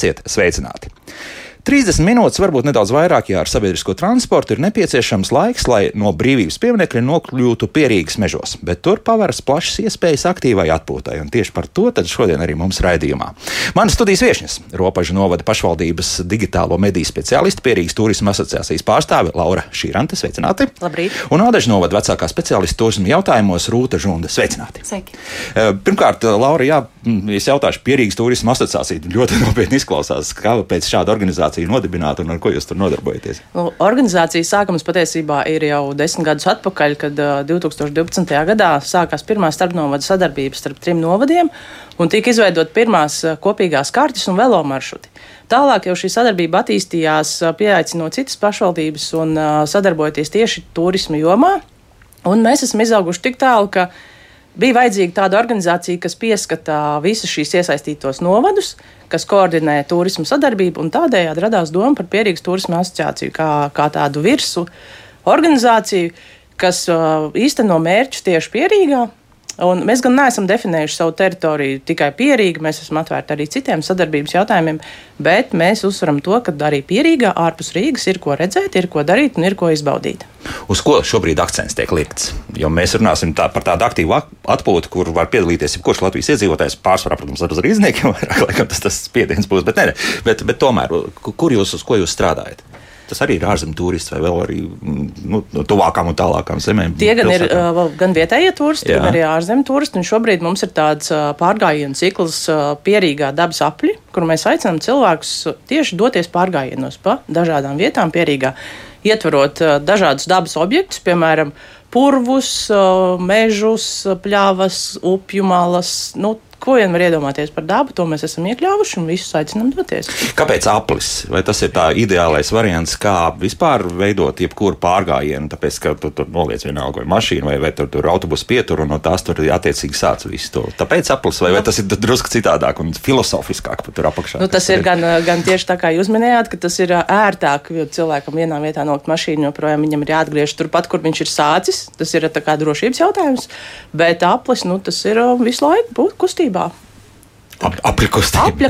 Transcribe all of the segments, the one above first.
Esiet sveicināti! 30 minūtes, varbūt nedaudz vairāk, ja ar sabiedrisko transportu ir nepieciešams laiks, lai no brīvības pieminekļa nokļūtu pierīgas mežos, bet tur paveras plašas iespējas aktīvai atpūtai, un tieši par to šodien arī mums raidījumā. Mana studijas viesņas - Ropažu novada pašvaldības digitālo mediju speciālisti, pierīgas turisma asociācijas pārstāve Laura Šīrante, sveicināti! Labrīt! Un Ādažu novada vecākā speciālista turisma jautājumos Rūta Žunda, sveicināti! Sveiki! Eh, Pirmkārt, Laura, jā, mm, es jautāšu, pierīgas turisma asociācija ļoti nopietni izklausās, kāpēc šāda organizācija nodibināta un ar ko jūs tur nodarbojaties? Nu, organizācijas sākums patiesībā ir jau desmit gadus atpakaļ, kad uh, 2012. gadā sākās pirmā starpnovada sadarbība starp trim novadiem un tika izveidot pirmās uh, kopīgās kartes un velo maršruti. Tālāk jau šī sadarbība attīstījās, uh, pieaicinot citas pašvaldības un uh, sadarbojoties tieši turisma jomā. Un mēs esam izauguši tik tālu, ka bija vajadzīga tāda organizācija, kas pieskata visus šīs iesaistītos novadus, kas koordinē turismu sadarbību, un tādējādi radās doma par Pierīgas turisma asociāciju kā, kā tādu virsu organizāciju, kas uh, īsteno mērķus tieši Pierīgā. Un mēs gan neesam definējuši savu teritoriju tikai pierīgi, mēs esam atvērti arī citiem sadarbības jautājumiem, bet mēs uzsveram to, ka arī pierīgā ārpus Rīgas ir ko redzēt, ir ko darīt un ir ko izbaudīt. Uz ko šobrīd akcents tiek likts? Jo mēs runāsim tā, par tādu aktīvu atpūtu, kur var piedalīties jebkurš Latvijas iedzīvotājs. Pārsvarā, protams, ar rīzniekiem vairāk, laikam tas, tas spiediens būs, bet, ne, bet, bet tomēr, kur jūs, uz ko jūs strādājat? Tas arī ir ārzemju turists vai vēl arī nu, no tuvākām un tālākām zemēm. Tie gan pilsētām. ir gan vietējie turisti, Jā. gan arī ārzemju turisti. Šobrīd mums ir tāds pārgājienu cikls pierīgā dabas apli, kur mēs aicinām cilvēkus tieši doties pārgājienos pa dažādām vietām pierīgā, ietverot dažādus dabas objektus, piemēram, purvus, mežus, pļavas, upju malas. Nu, ko vien var iedomāties par dabu, to mēs esam iekļāvuši un visus aicinām doties. Kāpēc aplis? Vai tas ir tā ideālais variants, kā vispār veidot jebkuru pārgājienu? Tāpēc, ka tu tur noliec vienalga vai mašīnu, vai, vai tur, tur autobusu pieturu, un no tās tur attiecīgi sāc visu to. Tāpēc aplis, vai, vai tas ir drusku citādāk un filozofiskāk pat tur apakšā? Nu, tas ir gan, gan tieši tā, kā jūs minējāt, ka tas ir ērtāk, jo cilvēkam vienā vietā nolikt mašīnu, joprojām viņam ir jāatgriež turpat, kur viņš ir sācis. Tas ir tā kā drošības jautājums, bet aplis, nu, tas ir visu laiku kustībā kustībā. Ap, apļa kustība. Apļa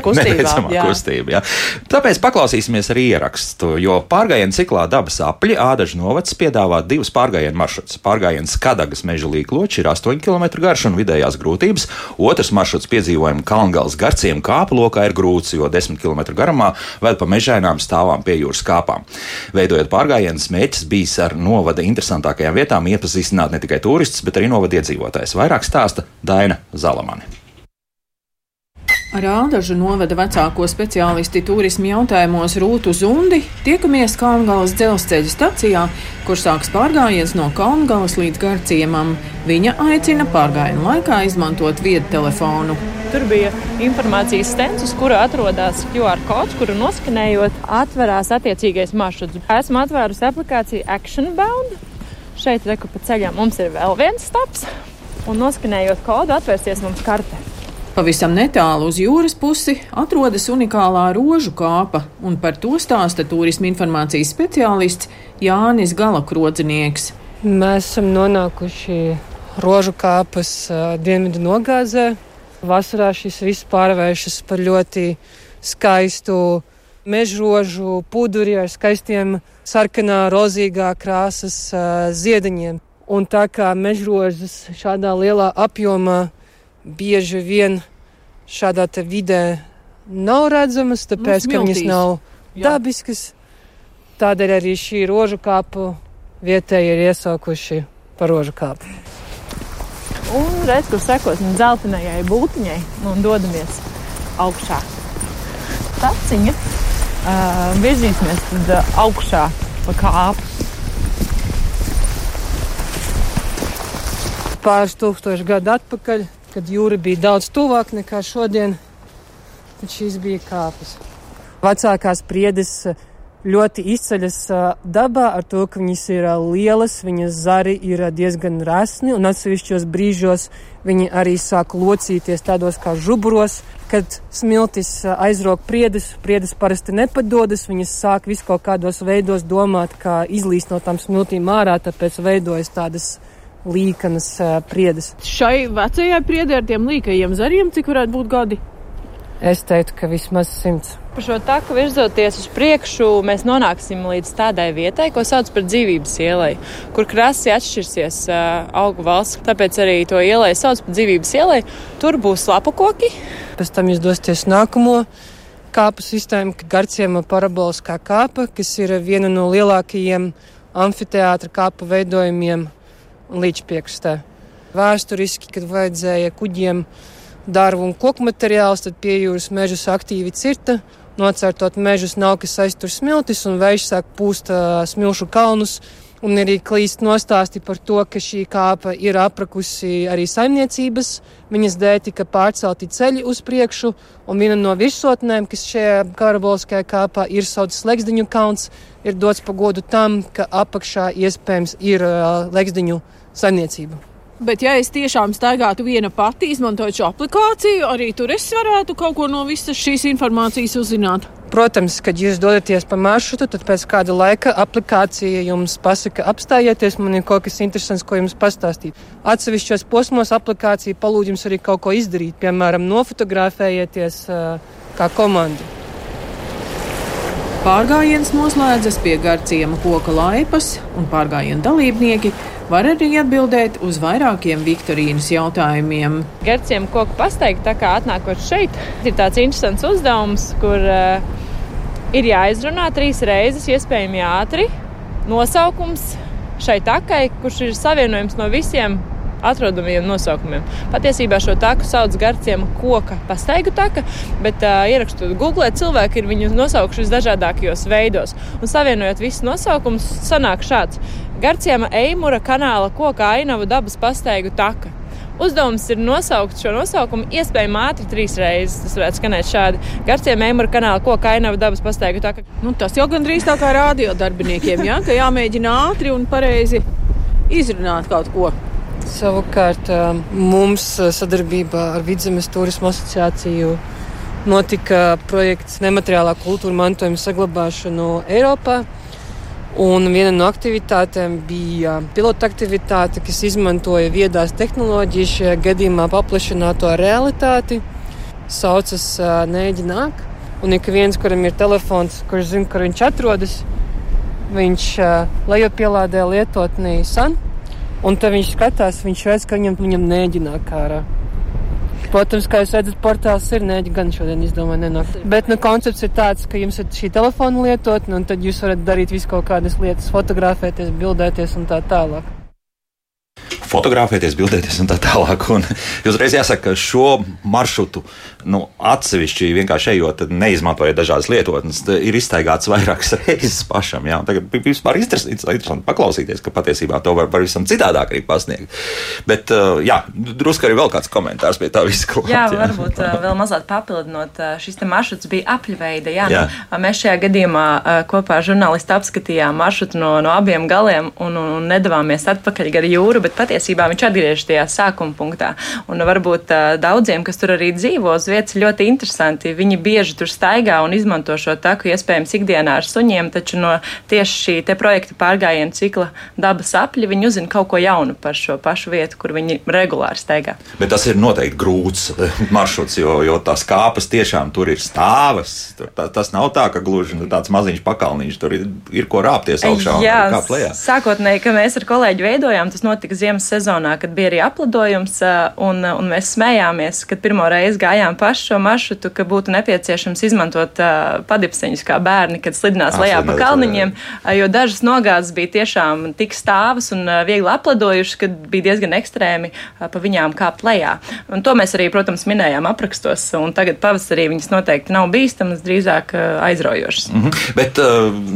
kustība, jā. Tāpēc paklausīsimies arī ierakstu, jo pārgājienu ciklā dabas apļi Ādažu novads piedāvā divus pārgājienu maršrutus. Pārgājiens Kadagas meža līkloči ir 8 km garš un vidējās grūtības. Otrs maršruts piedzīvojuma Kalngals garciem kāpu lokā ir grūts, jo 10 km garumā ved pa mežainām stāvām pie jūras kāpām. Veidojot pārgājienus, mēķis bijis ar novada interesantākajām vietām iepazīstināt ne tikai turistus, bet arī novada iedzīvotājus. Vairāk stāsta Daina Zalamani. Ar Ādažu novada vecāko speciālisti turismu jautājumos Rūtu Zundi tiekamies Kalngalas dzelzceļa stacijā, kur sāks pārgājiens no Kalngalas līdz Garciemam. Viņa aicina pārgājienu laikā izmantot vietu telefonu. Tur bija informācijas stends, uz kura atrodas QR kods, kuru noskanējot, atverās attiecīgais maršruts. Esmu atvērusi aplikāciju Action Bound. Šeit, reku pa ceļam, mums ir vēl viens stops, un noskanējot kodu, atvērsies mums karte. Pavisam netālu uz jūras pusi atrodas unikālā rožu kāpa, un par to stāsta turisma informācijas speciālists Jānis Galakrodzinieks. Mēs esam nonākuši rožu kāpas dienvidu nogāzē. Vasarā šis viss pārvēršas par ļoti skaistu mežrožu puduri ar skaistiem sarkanā, rozīgā krāsas ziediņiem. Un tā kā mežrožas šādā lielā apjomā bieži vien šādā vidē nav redzamas, tāpēc, ka viņas nav Jā. dabiskas. Tādēļ arī šī rožu kāpu vietēji ir iesaukuši par rožu kāpu. Un redz, kur sekosim dzeltenajai būtiņai un dodamies augšā. Taciņa. Uh, virzīsimies tad augšā pa kāpu. Pāris tūkstoši gadu atpakaļ kad jūra bija daudz tuvāk nekā šodien, tad šīs bija kāpes. Vecākās priedes eh, ļoti izceļas eh, dabā ar to, ka viņas ir eh, lielas, viņas zari ir diezgan resni un atsevišķos brīžos viņi arī sāk locīties tādos kā žubros, kad smiltis aizrok priedes, priedes parasti nepadodas, viņas sāk visu kaut kādos veidos domāt, kā izlīst no tām smiltīm ārā, tāpēc veidojas tādas līkanas priedes. Šai vecajai priedē ar tiem līkajiem zariem, cik varētu būt gadi? Es teiktu, ka vismaz simts. Pa šo taku virzoties uz priekšu, mēs nonāksim līdz tādai vietai, ko sauc par dzīvības ielai, kur krasi atšķirsies uh, augu valsts. Tāpēc arī to ielai sauc par dzīvības ielai. Tur būs lapu koki. Pēc tam jūs dosieties nākamo kāpu sistēmu, Garciema paraboliskā kāpa, kas ir viena no lielākajiem amfiteātra kāpu veidojumiem līdz piekstē. Vēsturiski, kad vajadzēja kuģiem darbu un koku materiālus, tad pie jūras mežus aktīvi cirta. Nocērtot mežus nav kas aiztur smiltis un vējš sāk pūst uh, smilšu kalnus. Un arī klīst nostāsti par to, ka šī kāpa ir aprakusi arī saimniecības. Viņas dēļ tika pārcelti ceļi uz priekšu, un viena no virsotnēm, kas šajā karaboliskajā kāpā ir saucams Leksdiņu kalns, ir dots pa godu tam, ka apakšā iespējams ir uh, Leksdiņu saimniecība. Bet, ja es tiešām staigātu viena pati, izmantojot šo aplikāciju, arī tur es varētu kaut ko no visas šīs informācijas uzzināt. Protams, kad jūs dodaties pa maršrutu, tad pēc kāda laika aplikācija jums pasaka, apstājieties, man ir kaut kas interesants, ko jums pastāstīt. Atsevišķos posmos aplikācija palūdz jums arī kaut ko izdarīt, piemēram, nofotografējieties kā komanda. Pārgājiens noslēdzas pie garciema koka laipas, un pārgājiena dalībnieki var arī atbildēt uz vairākiem Viktorīnas jautājumiem. Garciem koku pasteigt, tā kā atnākot šeit, ir tāds interesants uzdevums, kur uh, ir jāizrunā trīs reizes, iespējami ātri, nosaukums šai takai, kurš ir savienojums no visiem atrodamiem nosaukumiem. Patiesībā šo taku sauc garciem koka pastaigu taka, bet uh, ierakstot Google, cilvēki ir viņu nosaukuši visdažādākajos veidos. Un savienojot visus nosaukumus, sanāk šāds - Garciema Eimura kanāla koka ainavu dabas pastaigu taka. Uzdevums ir nosaukt šo nosaukumu iespējami ātri trīs reizes. Tas varētu skanēt šādi. Garcie mēmura kanāla, ko kainava dabas pastaigu. Tā, ka... nu, tas jau gandrīz tā kā rādio darbiniekiem, ja? ka jāmēģina ātri un pareizi izrunāt kaut ko. Savukārt mums sadarbībā ar Vidzemes turismu asociāciju notika projekts nemateriālā kultūra mantojuma saglabāšanu Eiropā. Un viena no aktivitātēm bija pilota aktivitāte, kas izmantoja viedās tehnoloģijas, šajā gadījumā paplašināto realitāti. Saucas Nēģi nāk. Un ik viens, kuram ir telefons, kurš zina, kur viņš atrodas, viņš lejopielādē lietotnī SAN Un tad viņš skatās, viņš redz, ka viņam, viņam nēģinā kārā. Protams, kā jūs redzat, portāls ir nēģi gan šodien izdomāja nenākt. Bet nu, koncepts ir tāds, ka jums ir šī telefona lietotne, un tad jūs varat darīt visu kaut kādas lietas, fotografēties, bildēties un tā tālāk fotografēties, bildēties un tā tālāk. Un uzreiz jāsaka, ka šo maršrutu nu, atsevišķi vienkārši ejot, neizmantojot dažādas lietotnes, ir iztaigāts vairākas reizes pašam. Jā. Tagad vispār interesanti, interesanti paklausīties, ka patiesībā to var pavisam citādāk arī pasniegt. Bet, uh, jā, drusku arī vēl kāds komentārs pie tā visa klāt. Jā, jā, varbūt uh, vēl mazliet papildinot, uh, šis maršruts bija apļveida. Jā, jā. Nu, mēs šajā gadījumā kopā ar žurnālistu apskatījām maršrutu no, no abiem galiem un, un, un nedavāmies atpakaļ gar jūru, bet patiesībā patiesībā viņš atgriežas tajā sākuma punktā. Un varbūt uh, daudziem, kas tur arī dzīvo uz vietas, ļoti interesanti. Viņi bieži tur staigā un izmanto šo taku iespējams ikdienā ar suņiem, taču no tieši šī te projekta pārgājienu cikla dabas apļi viņi uzzina kaut ko jaunu par šo pašu vietu, kur viņi regulāri staigā. Bet tas ir noteikti grūts maršruts, jo, jo tās kāpas tiešām tur ir stāvas. Tur, tā, tas nav tā, ka gluži nu, tāds maziņš pakalniņš tur ir, ir ko rāpties augšā. Jā, sākotnēji, kad mēs ar kolēģi veidojām, tas notika ziemas sezonā, kad bija arī aplidojums, un, un mēs smējāmies, kad pirmo reizi gājām pašu šo maršrutu, ka būtu nepieciešams izmantot padipseņus kā bērni, kad slidinās ah, lejā pa kalniņiem, jo dažas nogāzes bija tiešām tik stāvas un viegli aplidojušas, ka bija diezgan ekstrēmi pa viņām kāpt lejā. Un to mēs arī, protams, minējām aprakstos, un tagad pavasarī viņas noteikti nav bīstamas, drīzāk aizraujošas. Mm -hmm. Bet,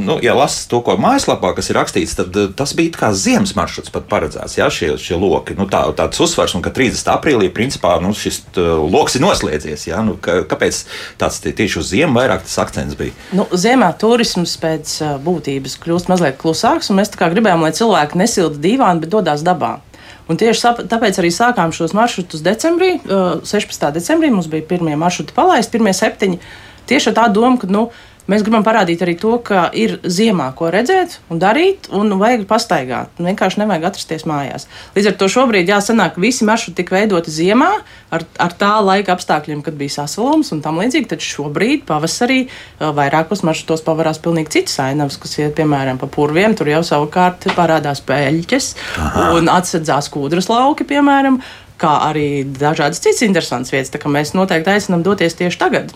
nu, ja lasu to, ko mājaslapā, kas ir rakstīts, tad tas bija kā ziemas maršruts pat paredzēts. Jā, šie, šie loki. Nu, tā, tāds uzsvars, un ka 30. aprīlī principā nu, šis lokus ir noslēdzies. Ja? Nu, ka, kāpēc tāds tieši uz ziemu vairāk tas akcents bija? Nu, ziemā turisms pēc būtības kļūst mazliet klusāks, un mēs gribējām, lai cilvēki nesilda divāni, bet dodas dabā. Un tieši tāpēc arī sākām šos maršrutus decembrī. 16. decembrī mums bija pirmie maršruti palaisti, pirmie septiņi. Tieši ar tā domu, ka nu, Mēs gribam parādīt arī to, ka ir ziemā ko redzēt un darīt, un vajag pastaigāt. Vienkārši nevajag atrasties mājās. Līdz ar to šobrīd jāsanāk, ka visi maršruti tika veidoti ziemā ar, ar tā laika apstākļiem, kad bija sasalums un tam līdzīgi. Tad šobrīd, pavasarī, vairākos maršrutos pavarās pilnīgi citas ainavas, kas iet piemēram pa purviem. Tur jau savukārt parādās pēļķes Aha. un atsedzās kūdras lauki, piemēram kā arī dažādas citas interesantas vietas. Tā kā mēs noteikti aicinām doties tieši tagad.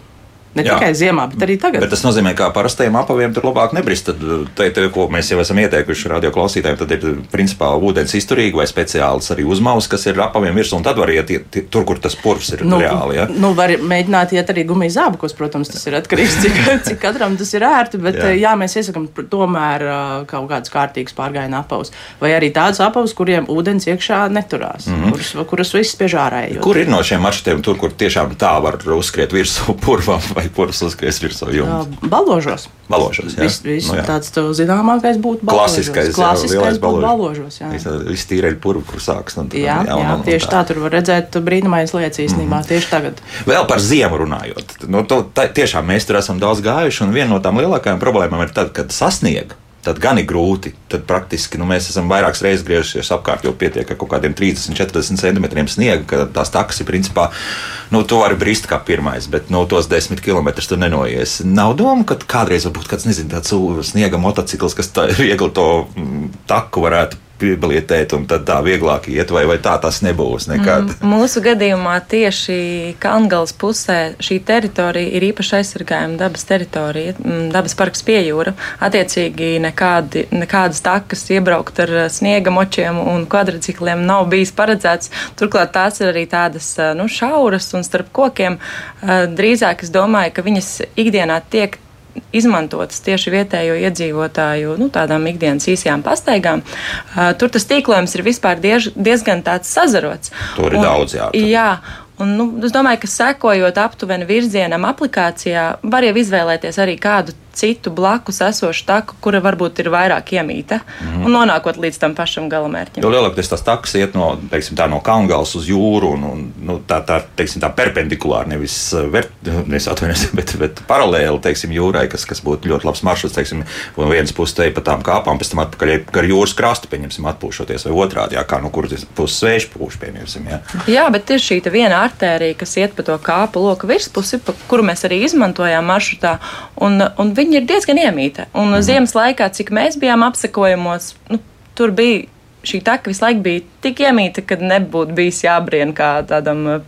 Ne Jā. tikai ziemā, bet arī tagad. Bet tas nozīmē, ka parastajiem apaviem tur labāk nebrist. Tad, te, te, ko mēs jau esam ieteikuši radio klausītājiem, tad ir principā ūdens izturīgi vai speciāls arī uzmaus, kas ir apaviem virsū, un tad var iet tur, kur tas purvs ir nu, reāli. Ja? Nu, var mēģināt iet arī gumijas zābakos, protams, tas ir atkarīgs, cik, cik katram tas ir ērti, bet jā, jā mēs iesakam tomēr kaut kādus kārtīgus pārgājienu apavus. Vai arī tādus apavus, kuriem ūdens iekšā neturās, mm -hmm. kuras, kuras viss spiež ārā. Kur ir no šiem maršrutiem, tur, kur tiešām tā var uzskriet virsū purvam? vai purvs uzskries virsū jums? Baložos. Baložos, jā. Vis, vis, nu, jā. Tāds zināmākais būtu baložos. Klasiskais, Klasiskais jā, būtu baložos, jā. Viss tīreļu purvu, kur sāks. Nu, jā, jā, jā, tieši tā. tā tur var redzēt brīnumainas lietas īstenībā mm. tieši tagad. Vēl par ziemu runājot. Nu, to, tā, tiešām mēs tur esam daudz gājuši, un viena no tām lielākajām problēmām ir tad, kad sasniegt tad gan ir grūti. Tad praktiski nu, mēs esam vairākas reizes griezušies apkārt, jo pietiek ar kaut kādiem 30, 40 centimetriem sniega, ka tās takas ir principā, nu, to var brist kā pirmais, bet no nu, tos 10 km tur nenoies. Nav doma, ka kādreiz varbūt kāds, nezinu, tāds sniega motocikls, kas tā, viegli to mm, taku varētu pielietēt, un tad tā vieglāk iet, vai, vai tā tas nebūs nekad. Mm, mūsu gadījumā tieši Kalngals pusē šī teritorija ir īpaši aizsargājama dabas teritorija, mm, dabas parks pie jūra. Attiecīgi nekādi, nekādas takas iebraukt ar sniega močiem un kvadricikliem nav bijis paredzēts. Turklāt tās ir arī tādas nu, šauras un starp kokiem. Drīzāk es domāju, ka viņas ikdienā tiek izmantotas tieši vietējo iedzīvotāju nu, tādām ikdienas īsajām pastaigām. Uh, tur tas tīklojums ir vispār diež, diezgan tāds sazarots. Tur ir un, daudz jā. Jā, Un, nu, es domāju, ka sekojot aptuveni virzienam aplikācijā, var jau izvēlēties arī kādu citu blakus esošu taku, kura varbūt ir vairāk iemīta mm. un nonākot līdz tam pašam galamērķim. Jo lielākoties tas taks iet no, teiksim, tā, no Kalngals uz jūru un, un nu, tā, tā, teiksim, tā perpendikulāri, nevis, eh, ver, nevis atvainojos, bet, bet paralēli teiksim, jūrai, kas, kas būtu ļoti labs maršruts. Teiksim, no vienas puses te pa tām kāpām, pēc tam atpakaļ gar jūras krastu, pieņemsim, atpūšoties, vai otrādi, jā, kā no kuras puses sviež pūš, pieņemsim. Jā. jā, bet ir šī viena artērija, kas iet pa to kāpu loku virspusi, pa kuru mēs arī izmantojām maršrutā, un, un viņi viņa ir diezgan iemīta. Un mhm. ziemas laikā, cik mēs bijām apsekojumos, nu, tur bija šī taka visu laiku bija tik iemīta, ka nebūtu bijis jābrien kā tādam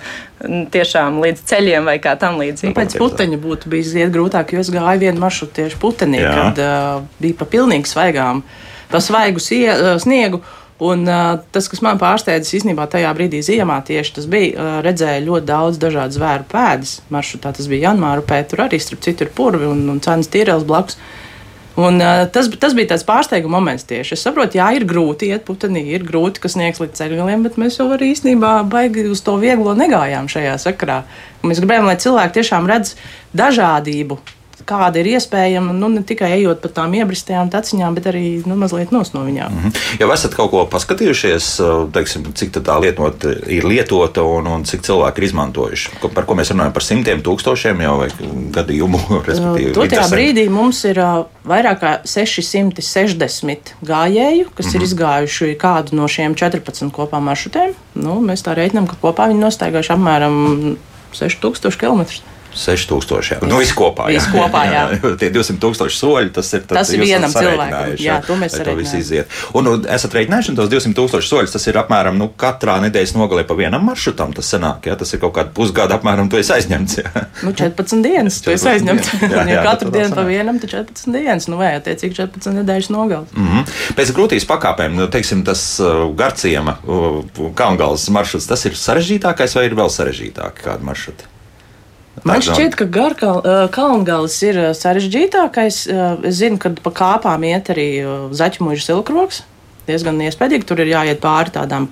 tiešām līdz ceļiem vai kā tam līdzīgi. Nu, pēc puteņa būtu bijis iet grūtāk, jo es gāju vienu maršrutu tieši putenī, Jā. kad uh, bija pa pilnīgi svaigām, pa svaigu sie, uh, sniegu. Un, tas, kas man pārsteidza īstenībā tajā brīdī, ziemā, tieši tas bija, redzēja ļoti daudz dažādu zvēru pēdas maršrutā. Tas bija janvāra pēc, tur arī starp citu ir purvi un, un cenas tīrels blakus. Un, uh, tas, tas bija tāds pārsteiguma moments tieši. Es saprotu, jā, ir grūti iet putenī, ir grūti, kas sniegs līdz ceļgaliem, bet mēs jau arī īstenībā baigi uz to vieglo negājām šajā sakarā. Un mēs gribējām, lai cilvēki tiešām redz dažādību kāda ir iespējama, nu, ne tikai ejot pa tām iebristējām taciņām, bet arī nu, mazliet nos no viņām. Mm -hmm. Ja esat kaut ko paskatījušies, teiksim, cik tā lietot, ir lietota un, un cik cilvēki ir izmantojuši, par ko mēs runājam par simtiem tūkstošiem jau gadījumu. Tajā brīdī mums ir vairāk kā 660 gājēju, kas mm -hmm. ir mhm. izgājuši kādu no šiem 14 kopā maršrutiem. Nu, mēs tā reiķinām, ka kopā viņi nostaigājuši apmēram 6000 km. 6000. Jā. Nu, viss kopā. Viss kopā jā. jā. jā. Tie 200 tūkstoši soļi, tas ir, tas ir vienam cilvēkam. Jā, to mēs visu iziet. Un, un esat rēķinājuši tos 200 tūkstoši soļus, tas ir apmēram nu, katrā nedēļas nogalē pa vienam maršrutam. Tas sanāk, jā, tas ir kaut kāda pusgada apmēram, tu esi aizņemts. Jā. Nu, 14 dienas, tu esi aizņemts. Jā, jā, ja katru dienu pa vienam, tad 14 dienas, nu vai attiecīgi 14 nedēļas nogales. Mm -hmm. Pēc grūtības pakāpēm, nu, teiksim, tas uh, Garciema uh, Kalngals maršruts, tas ir sarežģītākais vai ir vēl sarežģītāk kādi maršruti? Man šķiet, ka Kalngālis ir sarežģītākais. Es zinu, ka pa kāpām iet arī zaķumuļu silkroks. Diezgan iespaidīgi. Tur ir jāiet pāri tādām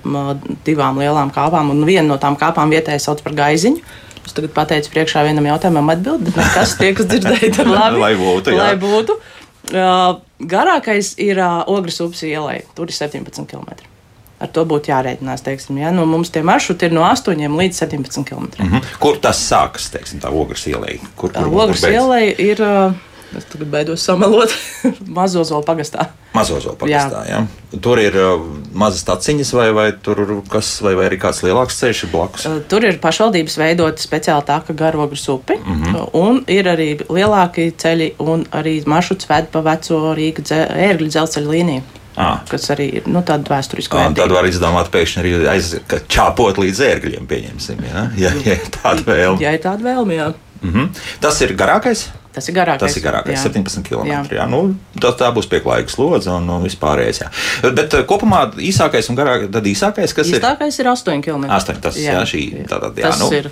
divām lielām kāpām, un viena no tām kāpām vietējais sauc par gaiziņu. Es tagad pateicu priekšā vienam jautājumam atbildēt, bet kas tie, kas dzirdēja, tad labi. lai būtu. Jā. Lai būtu. Uh, garākais ir uh, Ogres upes ielai. Tur ir 17 km ar to būtu jārēķinās. Teiksim, ja? nu, mums tie maršruti ir no 8 līdz 17 km. Mm -hmm. Kur tas sākas, teiksim, tā ogles ielai? Kur, tā ogles ielai ir. Es tagad baidos samalot mazo zolu pagastā. Mazo zolu pagastā, jā. jā. Tur ir uh, mazas taciņas, vai, vai tur kas, vai, vai arī kāds lielāks ceļš blakus? Uh, tur ir pašvaldības veidota speciāla taka garogras upi, mm -hmm. un ir arī lielāki ceļi, un arī maršruts ved pa veco Rīga ērgļu dzelzceļa līniju. À. Kas arī ir nu, tāda vēsturiska lieta. Tad var izdomāt, pēkšņi arī aizķāpot līdz ērgļiem, pieņemsim, ja, ja, ja tāda vēlme. Ja ir tāda vēlme, jā. Mm -hmm. Tas ir garākais. Tas ir garākais. Tas ir garākais, jā. 17 km. Jā. Jā, nu, tā, tā būs pieklājīga slodze un, un vispārējais. Jā. Bet uh, kopumā īsākais un garākais, tad īsākais, kas īsākais ir? Īsākais ir 8 km. 8, tas, jā, jā, šī, tātad, jā, tas nu. ir.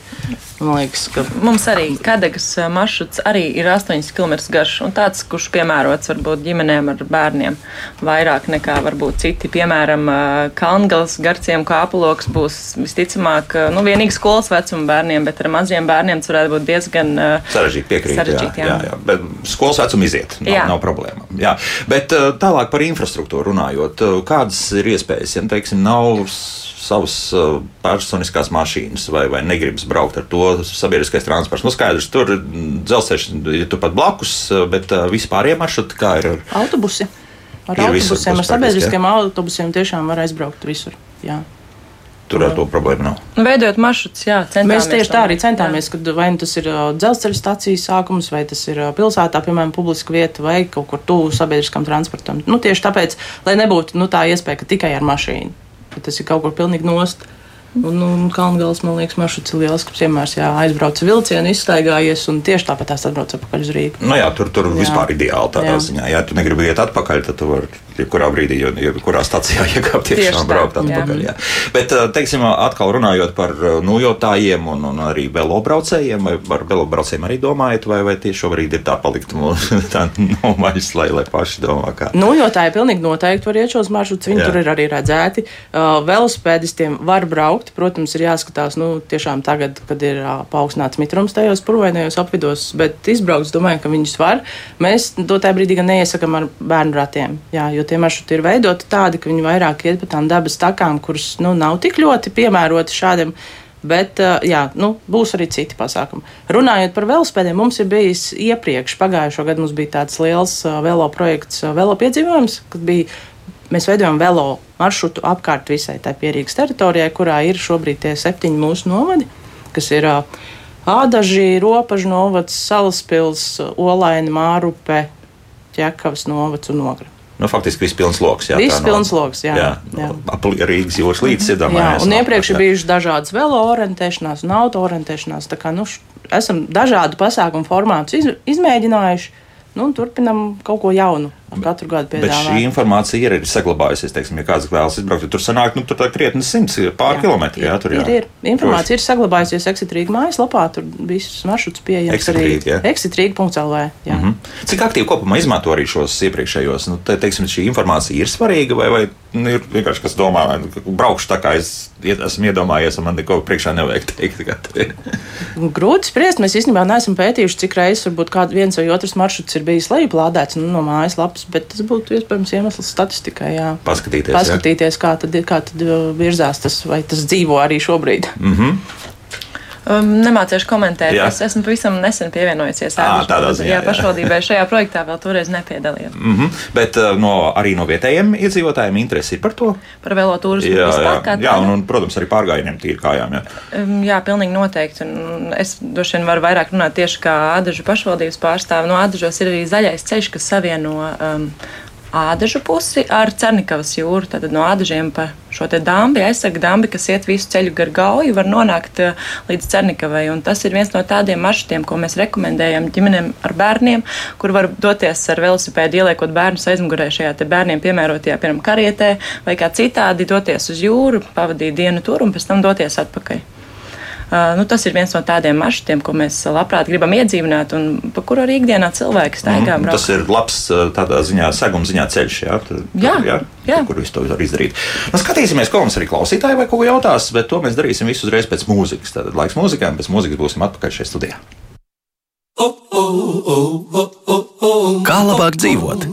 Man liekas, ka mums arī Kadagas uh, maršruts arī ir 8 km garš un tāds, kurš piemērots varbūt ģimenēm ar bērniem vairāk nekā varbūt citi. Piemēram, uh, Kalngals garciem kāpuloks būs visticamāk, nu, vienīgi skolas vecuma bērniem, bet ar maziem bērniem tas varētu būt diezgan sarežģīti piekrīt. Sarežģīt, jā. Jā jā, jā. Bet skolas vecuma iziet. Nav, jā. nav problēma. Jā. Bet uh, tālāk par infrastruktūru runājot, uh, kādas ir iespējas, ja teiksim, nav savas uh, personiskās mašīnas vai, vai negribas braukt ar to sabiedriskais transports. Nu, skaidrs, tur dzelzceļš ir turpat blakus, bet vispārējie maršruti kā ir? Autobusi. Ar ir autobusiem, ar sabiedriskiem autobusiem tiešām var aizbraukt visur. Jā. Tur ar to problēmu nav. Nu, veidojot maršrutus, jā, centāmies. Mēs tieši tā arī centāmies, kad vai nu tas ir dzelzceļa stācijas sākums, vai tas ir pilsētā, piemēram, publiska vieta, vai kaut kur tuvu sabiedriskam transportam. Nu, tieši tāpēc, lai nebūtu nu, tā iespēja, ka tikai ar mašīnu, ka tas ir kaut kur pilnīgi nost. Un, un Kalngals, man liekas, maršruts ir liels, ka piemērs jā, aizbrauc vilcienu, izstaigājies un tieši tāpat tās atbrauc atpakaļ uz Rīgu. Nu jā, tur, tur jā. vispār ideāli tādā jā. ziņā. Ja tu negribi iet atpakaļ, tad tu vari jebkurā brīdī, jebkurā stācijā iekāpt tiešām Tieši braukt atpakaļ. Jā. Jā. Bet, teiksim, atkal runājot par nojotājiem un, un arī velobraucējiem, vai ar velobraucējiem arī domājat, vai, vai tieši šobrīd ir tā palikt tā nomaļas, lai, lai paši domā, kā. Nojotāji pilnīgi noteikti var iet šos maršrutus, viņi jā. tur ir arī redzēti. Uh, velospēdistiem var braukt, protams, ir jāskatās, nu, tiešām tagad, kad ir uh, paaugstināts mitrums tajos purvainajos apvidos, bet izbraukt, domāju, ka viņus var. Mēs to tajā brīdī gan neiesakam ar bērnu ratiem, jā, jo tie maršruti ir veidoti tādi, ka viņi vairāk iet pa tām dabas takām, kuras nu, nav tik ļoti piemēroti šādiem. Bet jā, nu, būs arī citi pasākumi. Runājot par velospēdiem, mums ir bijis iepriekš, pagājušo gadu mums bija tāds liels velo projekts, velo piedzīvojums, kad bija, mēs veidojam velo maršrutu apkārt visai tai pierīgas teritorijai, kurā ir šobrīd tie septiņi mūsu novadi, kas ir Ādaži, Ropažu novads, Salaspils, Olaini, Mārupe, Ķekavas novads un Ogra. Nu, faktiski viss pilns lokus. Jā, viss pilns no, lokus, jā. jā, jā. Ap Rīgas jūras līdzi iedomājamies. Un iepriekš ir bijušas dažādas velo orientēšanās un auto orientēšanās. Tā kā, nu, esam dažādu pasākumu formātus iz, izmēģinājuši nu, un turpinam kaut ko jaunu. Katru gadu piedāvāt. Bet šī informācija ir arī saglabājusies. Teiksim, ja kāds vēlas izbraukt, tad tur sanāk, nu, tur tā krietni simts pār kilometri. Jā, tur jā. Ir, ir. Informācija Proši. ir saglabājusies Exitrīga mājaslapā, tur visus maršrutus pieejams arī exitrīga.lv. Mm -hmm. Cik aktīvi kopumā izmanto arī šos iepriekšējos? Nu, te, teiksim, šī informācija ir svarīga vai, vai nu, ir vienkārši kas domā, ka braukšu tā kā es esmu iedomājies, un man neko priekšā nevajag teikt. Grūti spriest. Mēs īstenībā neesam pētījuši, cik reizes varbūt kāds viens vai otrs maršruts ir bijis lejuplādēts nu, no mājaslapas labs, bet tas būtu iespējams iemesls statistikai. Jā. Paskatīties, Paskatīties kā, tad, kā tad uh, virzās tas, vai tas dzīvo arī šobrīd. Mm -hmm. Um, nemācīšu komentēt. Jā. Es esmu pavisam nesen pievienojusies Ādāžai pašvaldībai. Šajā projektā vēl toreiz nepiedalījos. Mm -hmm. Bet uh, no, arī no vietējiem iedzīvotājiem interesi ir par to? Par velotūrismu jā, vispār, jā, jā un, un, protams, arī pārgājieniem tīri kājām. Jā, um, jā pilnīgi noteikti. Un es droši vien varu vairāk runāt tieši kā Ādažu pašvaldības pārstāve. No Ādažos ir arī zaļais ceļš, kas savieno um, ādažu pusi ar Cernikavas jūru. Tad no ādažiem pa šo dambi, aizsarga dambi, kas iet visu ceļu gar gauju, var nonākt eh, līdz Cernikavai. Un tas ir viens no tādiem maršrutiem, ko mēs rekomendējam ģimenēm ar bērniem, kur var doties ar velosipēdu, ieliekot bērnus aizmugurē šajā bērniem piemērotajā, piemēram, karietē vai kā citādi doties uz jūru, pavadīt dienu tur un pēc tam doties atpakaļ. Uh, nu, tas ir viens no tādiem maršrutiem, ko mēs labprāt gribam iedzīvināt un pa kuru arī ikdienā cilvēki staigā. Mm, tas ir labs tādā ziņā, seguma ziņā ceļš, jā, tur, jā, jā, jā. kur visu to var izdarīt. Nu, skatīsimies, ko mums arī klausītāji vai ko jautās, bet to mēs darīsim visu uzreiz pēc mūzikas. Tad laiks mūzikām, pēc mūzikas būsim atpakaļ šajā studijā. Kā labāk dzīvot?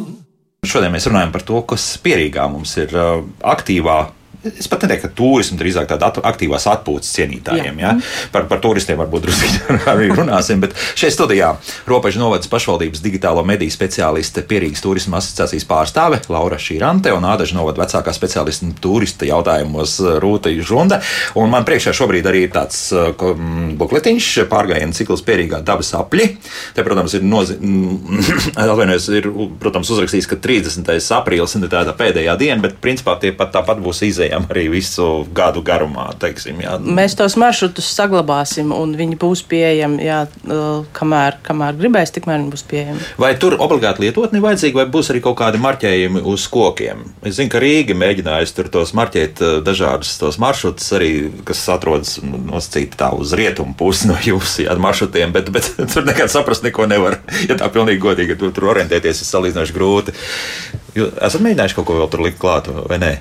Šodien mēs runājam par to, kas pierīgā mums ir aktīvā es pat neteiktu, ka turismu drīzāk tāda at- aktīvās atpūtas cienītājiem. Ja? Par, par turistiem varbūt drusku arī runāsim, bet šeit studijā Robežu novadas pašvaldības digitālo mediju speciāliste Pierīgas turisma asociācijas pārstāve Laura Šīrante un Ādažu novada vecākā speciāliste turista jautājumos Rūta Žunda. Un man priekšā šobrīd arī ir tāds ko- mm, bukletiņš pārgājienu cikls Pierīgā dabas apļi. Te, protams, ir, nozi... Atvainojos, ir protams, uzrakstīts, ka 30. aprīlis ir tāda pēdējā diena, bet principā tie pat tāpat būs izējami arī visu gadu garumā. Teiksim, jā. Mēs tos maršrutus saglabāsim, un viņi būs pieejami, jā, kamēr, kamēr gribēs, tikmēr viņi būs pieejami. Vai tur obligāti lietotni vajadzīgi, vai būs arī kaut kādi marķējumi uz kokiem? Es zinu, ka Rīga mēģinājusi tur tos marķēt eh, dažādus tos maršrutus, arī, kas atrodas nosacīti tā uz rietumu pusi no jūsu jā, maršrutiem, bet, bet tur nekad saprast neko nevar. Ja tā pilnīgi godīgi, tur, tur orientēties ir salīdzinoši grūti. Jūs esat mēģinājuši kaut ko vēl tur likt klāt, vai nē?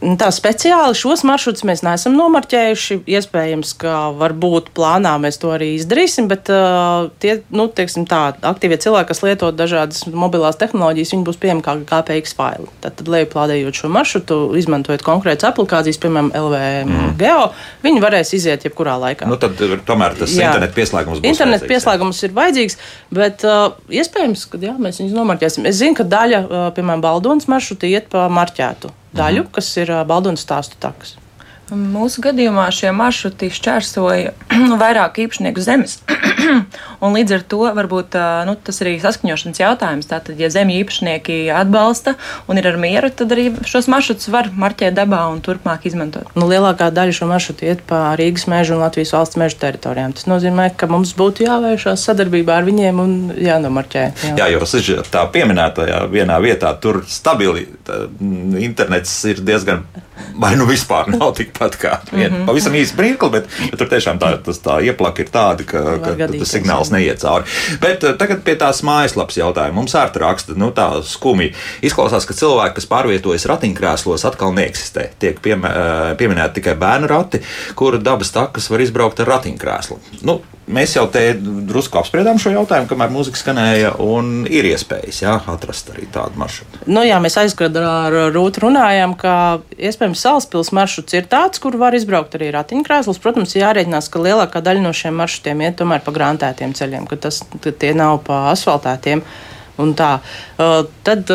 Nu, Tā speciāli šos maršrutus mēs neesam nomarķējuši. Iespējams, ka varbūt plānā mēs to arī izdarīsim, bet uh, tie, nu, teiksim tā, aktīvie cilvēki, kas lieto dažādas mobilās tehnoloģijas, viņi būs pieejami kā KPX faili. Tad, tad lejuplādējot šo maršrutu, izmantojot konkrētas aplikācijas, piemēram, LVM mm. Geo, viņi varēs iziet jebkurā laikā. Nu, tad tomēr tas Jā. internetu pieslēgums būs. Internet vajadzīgs, jā. pieslēgums ir vajadzīgs, bet uh, iespējams, ka jā, mēs viņus nomarķēsim. Es zinu, ka daļa, uh, piemēram, Baldonas maršruta iet pa marķētu daļu, Mhm. kas ir Baldonas stāstu takas. Mūsu gadījumā šie maršruti šķērsoja vairāk īpašnieku zemes. un līdz ar to varbūt nu, tas ir arī saskaņošanas jautājums. Tātad, ja zemju īpašnieki atbalsta un ir ar mieru, tad arī šos maršrutus var marķēt dabā un turpmāk izmantot. Nu, lielākā daļa šo maršrutu iet pa Rīgas mežu un Latvijas valsts meža teritorijām. Tas nozīmē, ka mums būtu jāvēršās sadarbībā ar viņiem un jānomarķē. Jā. Jā, jo tas tā pieminētajā vienā vietā tur stabili tā, internets ir diezgan. Vai nu vispār nav tikpat kā viena. Mm -hmm. Pavisam īsi brīnukli, bet, bet tur tiešām tā, tas, tā ieplaka ir tāda, ka, ka tas signāls neiet cauri. Bet eh, tagad pie tās mājaslapas jautājuma. Mums ārta raksta, nu tā skumji. Izklausās, ka cilvēki, kas pārvietojas ratiņkrēslos, atkal neeksistē. Tiek piemē, eh, pieminēti tikai bērnu rati, kuru dabas takas var izbraukt ar ratiņkrēslu. Nu, Mēs jau te drusku apspriedām šo jautājumu, kamēr mūzika skanēja, un ir iespējas jā, atrast arī tādu maršrutu. Nu, jā, mēs aizgadu ar Rūtu runājām, ka iespējams Salaspils maršruts ir tāds, kur var izbraukt arī ratiņkrēsls. Protams, jārēķinās, ka lielākā daļa no šiem maršrutiem iet tomēr pa grāmatētiem ceļiem, ka, tas, ka tie nav pa asfaltētiem. un tā. Tad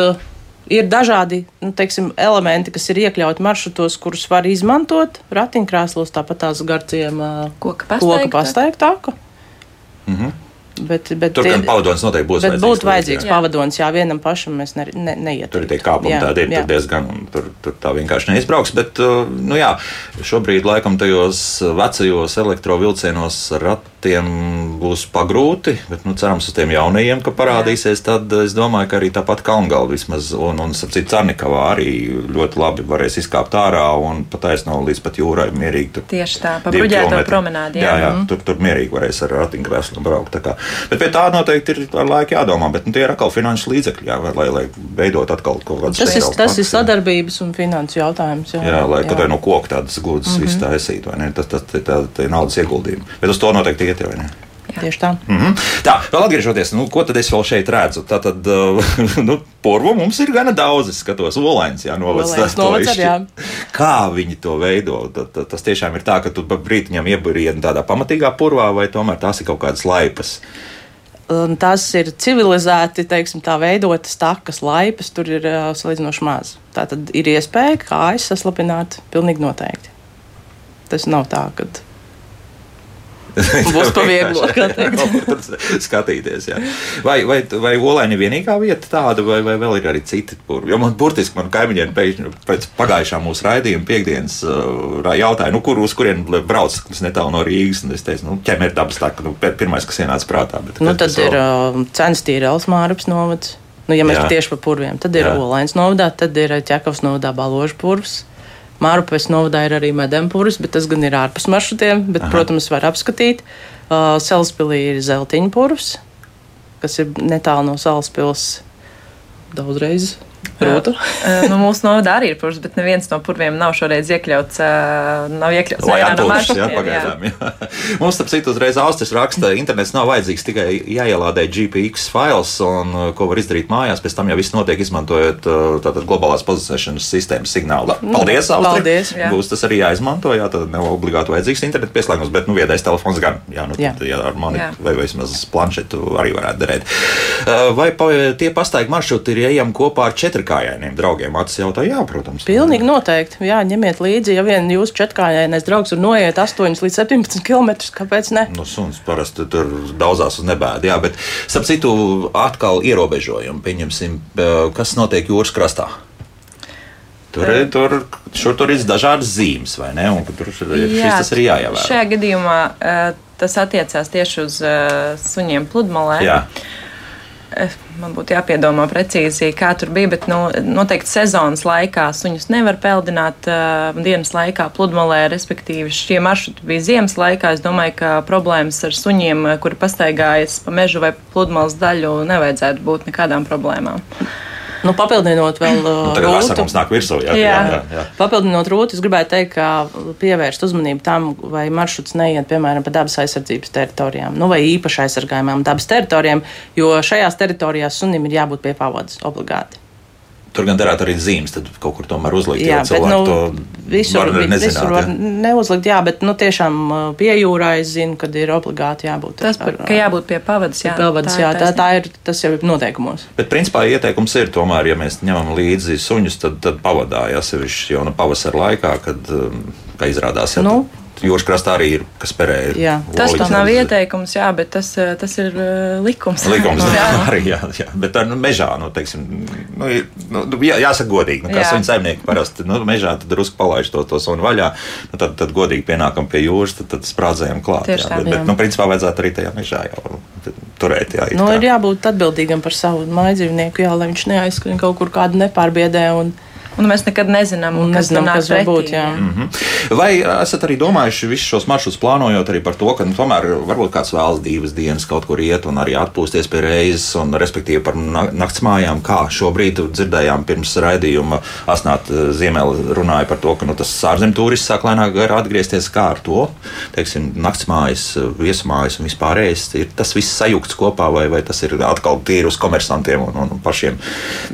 ir dažādi nu, teiksim, elementi, kas ir iekļauti maršrutos, kurus var izmantot ratiņkrēslos, tāpat tās garciem Koka koka Mm-hmm. Bet, bet Tur gan pavadonis noteikti būs. Bet vajadzīgs, būtu vajadzīgs jā. pavadonis, jā, vienam pašam mēs ne, ne, neietu. Tur ir tie kāpumi, tādi ir diezgan, un tur, tur tā vienkārši neizbrauks. Bet, uh, nu jā, šobrīd laikam tajos vecajos elektrovilcienos ratiem būs pagrūti, bet, nu, cerams, uz tiem jaunajiem, ka parādīsies, tad es domāju, ka arī tāpat Kalngala vismaz, un, un sapcīt, Carnikavā arī ļoti labi varēs izkāpt ārā un pataisno līdz pat jūrai mierīgi. Tur Tieši tā, pa bruģēto promenādi, jā. Jā, jā Mhm. tur, tur mierīgi varēs ar ratiņkrēslu braukt. tā kā. Bet pie tā noteikti ir ar laiku jādomā, bet nu, tie ir atkal finanšu līdzekļi, jā, lai, lai veidot atkal kaut kādas Tas ir, tas ir sadarbības un finansu jautājums. Jā, Jā, lai kaut kā no koka tādas gludas mm -hmm. viss taisītu, vai ne? Tas, ir tā, tā ir naudas ieguldījumi. Bet uz to noteikti iet, vai ne? Tieši tā. Mm -hmm. Tā, vēl atgriežoties, nu, ko tad es vēl šeit redzu? Tā tad, uh, nu, porvu mums ir gana daudz, es skatos, olains, jā, novads. Olains tas novads arī, izšķir. Kā viņi to veido? Tad, tad, tas tiešām ir tā, ka tu brītiņam ieburieni tādā pamatīgā purvā, vai tomēr tās ir kaut kādas laipas? Un tas ir civilizēti, teiksim, tā veidotas takas, laipas, tur ir uh, salīdzinoši maz. Tā tad ir iespēja kājas saslapināt pilnīgi noteikti. Tas nav tā, ka Būs pa vieglo, kā teikt. Skatīties, jā. Vai, vai, vai Olaini vienīgā vieta tāda, vai, vai vēl ir arī citi purvi? Jo man burtiski man kaimiņiem pēc pagājušā mūsu raidījuma piekdienas uh, jautāja, nu, kur uz kurien brauc, kas netālu no Rīgas, un es teicu, nu, ķemer dabas tā, ka nu, pir- pirmais, kas ienāca prātā. Bet, nu, tad vēl? ir uh, cenas tīri Elsmāraps novads. Nu, ja mēs Jā. tieši par purviem, tad ir. Olains novadā, tad ir uh, Ķekavs novadā Baložu purvs. Mārupes novadā ir arī medempurvs, bet tas gan ir ārpus maršrutiem, bet, Aha. protams, var apskatīt. Uh, Selspilī ir zeltiņa purvs, kas ir netālu no Salaspils daudzreiz Rūtu. Uh, nu, mūsu novadā arī ir purvs, bet neviens no purviem nav šoreiz iekļauts. Nav iekļauts nevienā no atpūtas, jā, pagaidām. Jā. Mums, starp citu, uzreiz Austris raksta, internets nav vajadzīgs tikai jāielādē GPX fails, un ko var izdarīt mājās, pēc tam jau viss notiek izmantojot tātad globālās pozicionēšanas sistēmas signālu. Paldies, Austri! paldies, jā. Būs tas arī jāizmanto, jā, tad nav obligāti vajadzīgs internetu pieslēgums, bet, nu, viedais telefons gan, jā, nu, Jā. tad, jā ar mani Jā. vai vismaz planšetu arī varētu derēt. Vai pa, tie pastaigi maršruti ir ejami kopā ar četrkājainiem draugiem? Acis jautā, jā, protams. Pilnīgi noteikti. Jā, ņemiet līdzi, ja vien jūsu četrkājainais draugs var noiet 8 līdz 17 km. Kāpēc ne? Nu, suns parasti tur daudzās uz nebēdu, jā, bet starp citu atkal ierobežojumi. Pieņemsim, eh, kas notiek jūras krastā. Tur, ir- tur, šur tur ir dažādas zīmes, vai ne? Un tur šis tas ir jāievēro. Šajā gadījumā uh, tas attiecās tieši uz suņiem pludmalē. Jā. Man būtu jāpiedomā precīzi, kā tur bija, bet nu, noteikti sezonas laikā suņus nevar peldināt uh, dienas laikā pludmalē, respektīvi šie maršruti bija ziemas laikā. Es domāju, ka problēmas ar suņiem, kuri pastaigājas pa mežu vai pludmales daļu, nevajadzētu būt nekādām problēmām. Nu, papildinot vēl Nu, uh, rūtu. nāk virsū. Jā, Jā. jā, jā. Papildinot rūtu, es gribētu teikt, ka pievērst uzmanību tam, vai maršruts neiet, piemēram, pa dabas aizsardzības teritorijām, nu, vai īpaši aizsargājumām dabas teritorijām, jo šajās teritorijās sunim ir jābūt pie pavadas obligāti. Tur gan derētu arī zīmes, tad kaut kur tomēr uzlikt. Jā, jo bet nu, to visur, var nezināt, visur var jā. neuzlikt, jā, bet nu, tiešām uh, pie jūrā es zinu, kad ir obligāti jābūt. Tas, par, ka jābūt pie pavadas, jā. Pelvadas, jā, tā, tā ir, tas jau ir noteikumos. Bet, principā, ieteikums ir tomēr, ja mēs ņemam līdzi suņus, tad, tad pavadā, ja sevišķi jau no pavasara laikā, kad, um, kā izrādās, ja Nu. Jūras krastā arī ir, kas perē. Jā. Tas tas nav ieteikums, jā, bet tas, eh, tas ir uh, likums. Likums jā. arī, jā, jā. bet tā nu, mežā, nu, teiksim, nu, ir, nu, jā, jāsaka godīgi, nu, kā Jā. suņu saimnieki parasti, nu, mežā tad drusku palaiž to, to sunu vaļā, nu, tad, tad godīgi pienākam pie jūras, tad, tad sprādzējam klāt. Tieši jā, tā, bet, bet, jā. nu, principā vajadzētu arī tajā mežā jau turēt, jā. Nu, kā. ir jābūt atbildīgam par savu mājdzīvnieku, jā, lai viņš neaizskrien kaut kur kādu nepārbiedē. Un, Un mēs nekad nezinām, Un kas nezinām, tur nāk kas var pretī, būt, jā. Mhm. Vai esat arī domājuši visus šos maršrutus plānojot arī par to, ka nu, tomēr varbūt kāds vēlas divas dienas kaut kur iet un arī atpūsties pie reizes, un respektīvi par na- nakts mājām, kā šobrīd dzirdējām pirms raidījuma Asnāt Ziemeli runāja par to, ka nu, tas ārzemju turists sāk lēnāk garā atgriezties kā ar to, teiksim, nakts mājas, viesmājas un vispārējais. Ir tas viss sajukts kopā, vai, vai tas ir atkal tīri uz komersantiem un, un pašiem?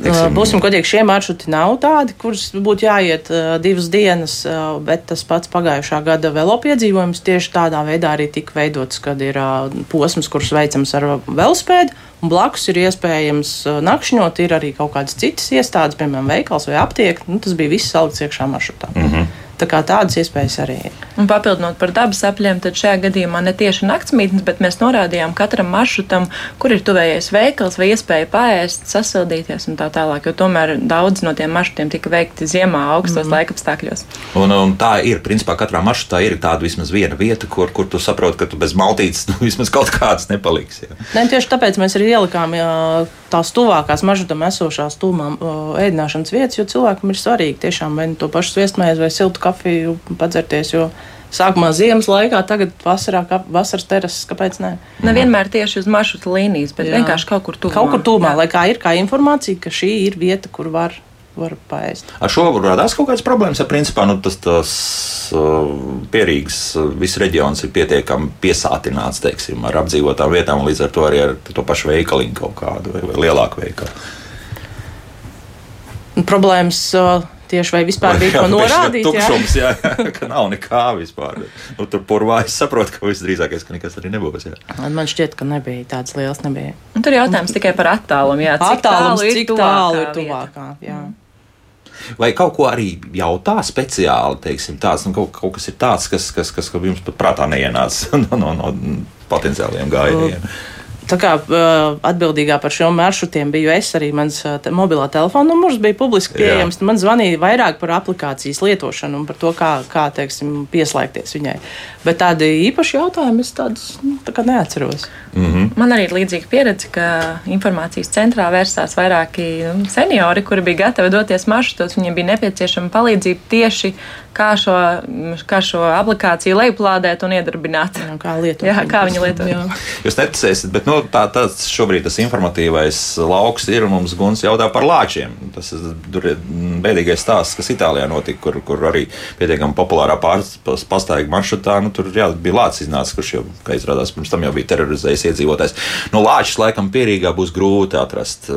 Teiksim, Būsim godīgi, šie maršruti nav tādi, kurus būtu jāiet uh, divas dienas, uh, bet tas pats pagājušā gada velo piedzīvojums tieši tādā veidā arī tika veidots, kad ir uh, posms, kurš veicams ar velospēdu, un blakus ir iespējams uh, nakšņot, ir arī kaut kādas citas iestādes, piemēram, veikals vai aptiek. Nu, tas bija viss salikts iekšā maršrutā. Mm -hmm. Tā kā tādas iespējas arī ir. Un papildinot par dabas apļiem, tad šajā gadījumā ne tieši naktsmītnes, bet mēs norādījām katram maršrutam, kur ir tuvējais veikals vai iespēja paēst, sasildīties un tā tālāk. Jo tomēr daudz no tiem maršrutiem tika veikti ziemā, augstos mm. laikapstākļos. Un, un tā ir, principā, katrā maršrutā ir tāda vismaz viena vieta, kur, kur tu saproti, ka tu bez maltītes nu, vismaz kaut kādas nepaliksi. Jā. Ne, tieši tāpēc mēs arī ielikām jā, tās tuvākās maršrutam esošās tūmām ēdināšanas vietas, jo cilvēkam ir svarīgi tiešām vai nu to pašu sviestmaizi vai siltu kafiju padzerties. Jo sākumā ziemas laikā, tagad vasarā, ka, vasaras terases, kāpēc ne? Nevienmēr tieši uz maršruta līnijas, bet Jā. Vienkārši kaut kur tuvumā. Kaut kur Jā. lai kā ir kā informācija, ka šī ir vieta, kur var, var paēst. Ar šo radās kaut kādas problēmas. Ja principā nu, tas, tas uh, pierīgs, uh, viss reģions ir pietiekami piesātināts teiksim, ar apdzīvotām vietām, līdz ar to arī ar to pašu veikaliņu kaut kādu vai, vai lielāku veikalu. Problēmas o, tieši vai vispār bija ko norādīt. jā? Tukšums, jā, ka nav nekā vispār. Nu, tur purvā es saprotu, ka visdrīzākais, ka nekas arī nebūs. Jā. Man man šķiet, ka nebija tāds liels. Nebija. Un tur jautājums tikai par attālumu. Jā, cik Attālums, tālu ir cik tālu ir tuvākā. Jā. Vai kaut ko arī jautā speciāli, teiksim, tāds, nu, kaut, kaut kas ir tāds, kas, kas, kas, kas jums pat prātā neienāca no, no, no potenciāliem gājējiem? Tā kā uh, atbildīgā par šiem maršrutiem biju es, arī mans uh, te, mobilā telefona numurs bija publiski pieejams. Man zvanīja vairāk par aplikācijas lietošanu un par to, kā, kā teiksim, pieslēgties viņai. Bet tādi īpaši jautājumi es tādus nu, tā kā neatceros. Man arī ir līdzīga pieredze, ka informācijas centrā vērsās vairāki nu, seniori, kuri bija gatavi doties maršrutos. Viņiem bija nepieciešama palīdzība tieši kā šo, kā šo aplikāciju lejuplādēt un iedarbināt. Jā, kā lietot. Jā, kā viņi lieto. Jā. Jūs neticēsiet, bet nu, tā, tas šobrīd tas informatīvais lauks ir. un Mums Guns jautā par lāčiem. Tas ir tur ir bēdīgais stāsts, kas Itālijā notika, kur, kur arī pietiekami populārā pārspīlējuma maršrutā. Nu, tur jā, bija lācis iznācis, kurš jau, kā izrādās, pirms tam jau bija terorizējis iedzīvotājs. Nu, lāčus laikam pierīgā būs grūti atrast.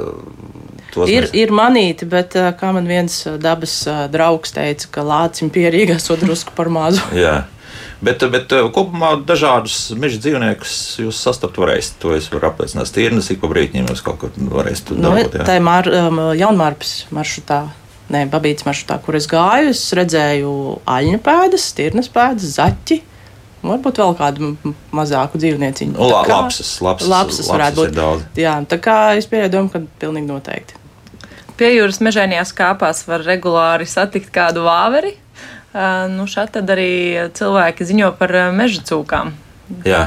Tos Ir, mēs- ir manīti, bet kā man viens dabas draugs teica, ka lācim pierīgā esot drusku par mazu. Jā. Bet, bet kopumā dažādus meža dzīvniekus jūs sastapt varēsiet. To es varu apliecināt. Tīrnes ik pa brīdim jūs kaut kur varēsiet Nu, dabūt. tā jā. ir mār, um, jaunmārpas maršrutā. Nē, babītas maršrutā, kur es gāju, es redzēju aļņu pēdas, tirnas pēdas, zaķi. Varbūt vēl kādu mazāku dzīvnieciņu. Tā lapsas, lapsas, lapsas varētu būt. Jā, tā kā es pieņemu domu, ka pilnīgi noteikti. Pie jūras mežainajās kāpās var regulāri satikt kādu vāveri. Nu, šādi tad arī cilvēki ziņo par meža cūkām. Jā.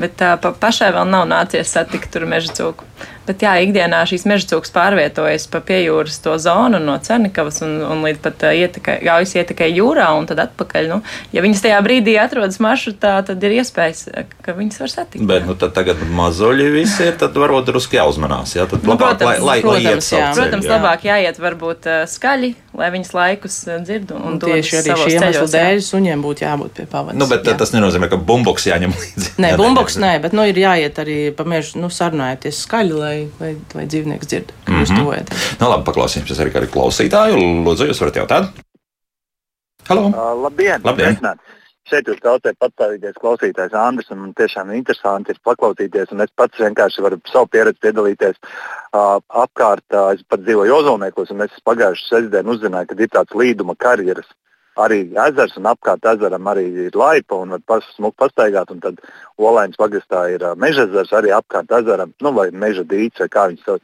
Bet tā pa, pašai vēl nav nācies satikt tur meža cūku. Bet jā, ikdienā šīs meža cūkas pārvietojas pa piejūras to zonu no Cernikavas un, un līdz pat ietekai, gaujas ietekai jūrā un tad atpakaļ. Nu, ja viņas tajā brīdī atrodas maršrutā, tad ir iespējas, ka viņas var satikt. Bet nu, tad tagad mazuļi visi ir, tad varbūt drusku jāuzmanās. Jā, tad Nu, labāk, protams, lai, lai, lai protams, iet savu jā. ceļu, Protams, jā. labāk jāiet varbūt skaļi, lai viņas laikus uh, dzird un, Un tieši arī šī iemesla dēļ suņiem būtu jābūt pie pavadas. Nu, bet Jā. tas nenozīmē, ka bumbuks jāņem līdzi. Nē, bumbuks nē, bet nu, ir jāiet arī pa mežu, nu, sarunājoties skaļi, lai, lai, lai dzīvnieks dzird, ka jūs tuvojaties. Nu, labi, paklausīsimies arī kādu klausītāju. Lūdzu, jūs varat jautāt? Halo! Uh, labdien! Labdien. Sveicināti. Šeit jūs klausāties patstāvīgais klausītājs Andris, un man tiešām interesanti ir paklausīties, un es pats vienkārši varu savu pieredzi piedalīties uh, apkārt. Uh, es pat dzīvoju Ozolniekos, un es pagājušajā sestdienā uzzināju, ka ir tāds līduma karjeras. Arī ezers un apkārt ezeram arī ir laipa un var pas, smuki pastaigāt. un Tad Olēņas pagastā ir uh, meža ezers arī apkārt ezeram, nu, vai meža dīķis, vai kā viņš sauc.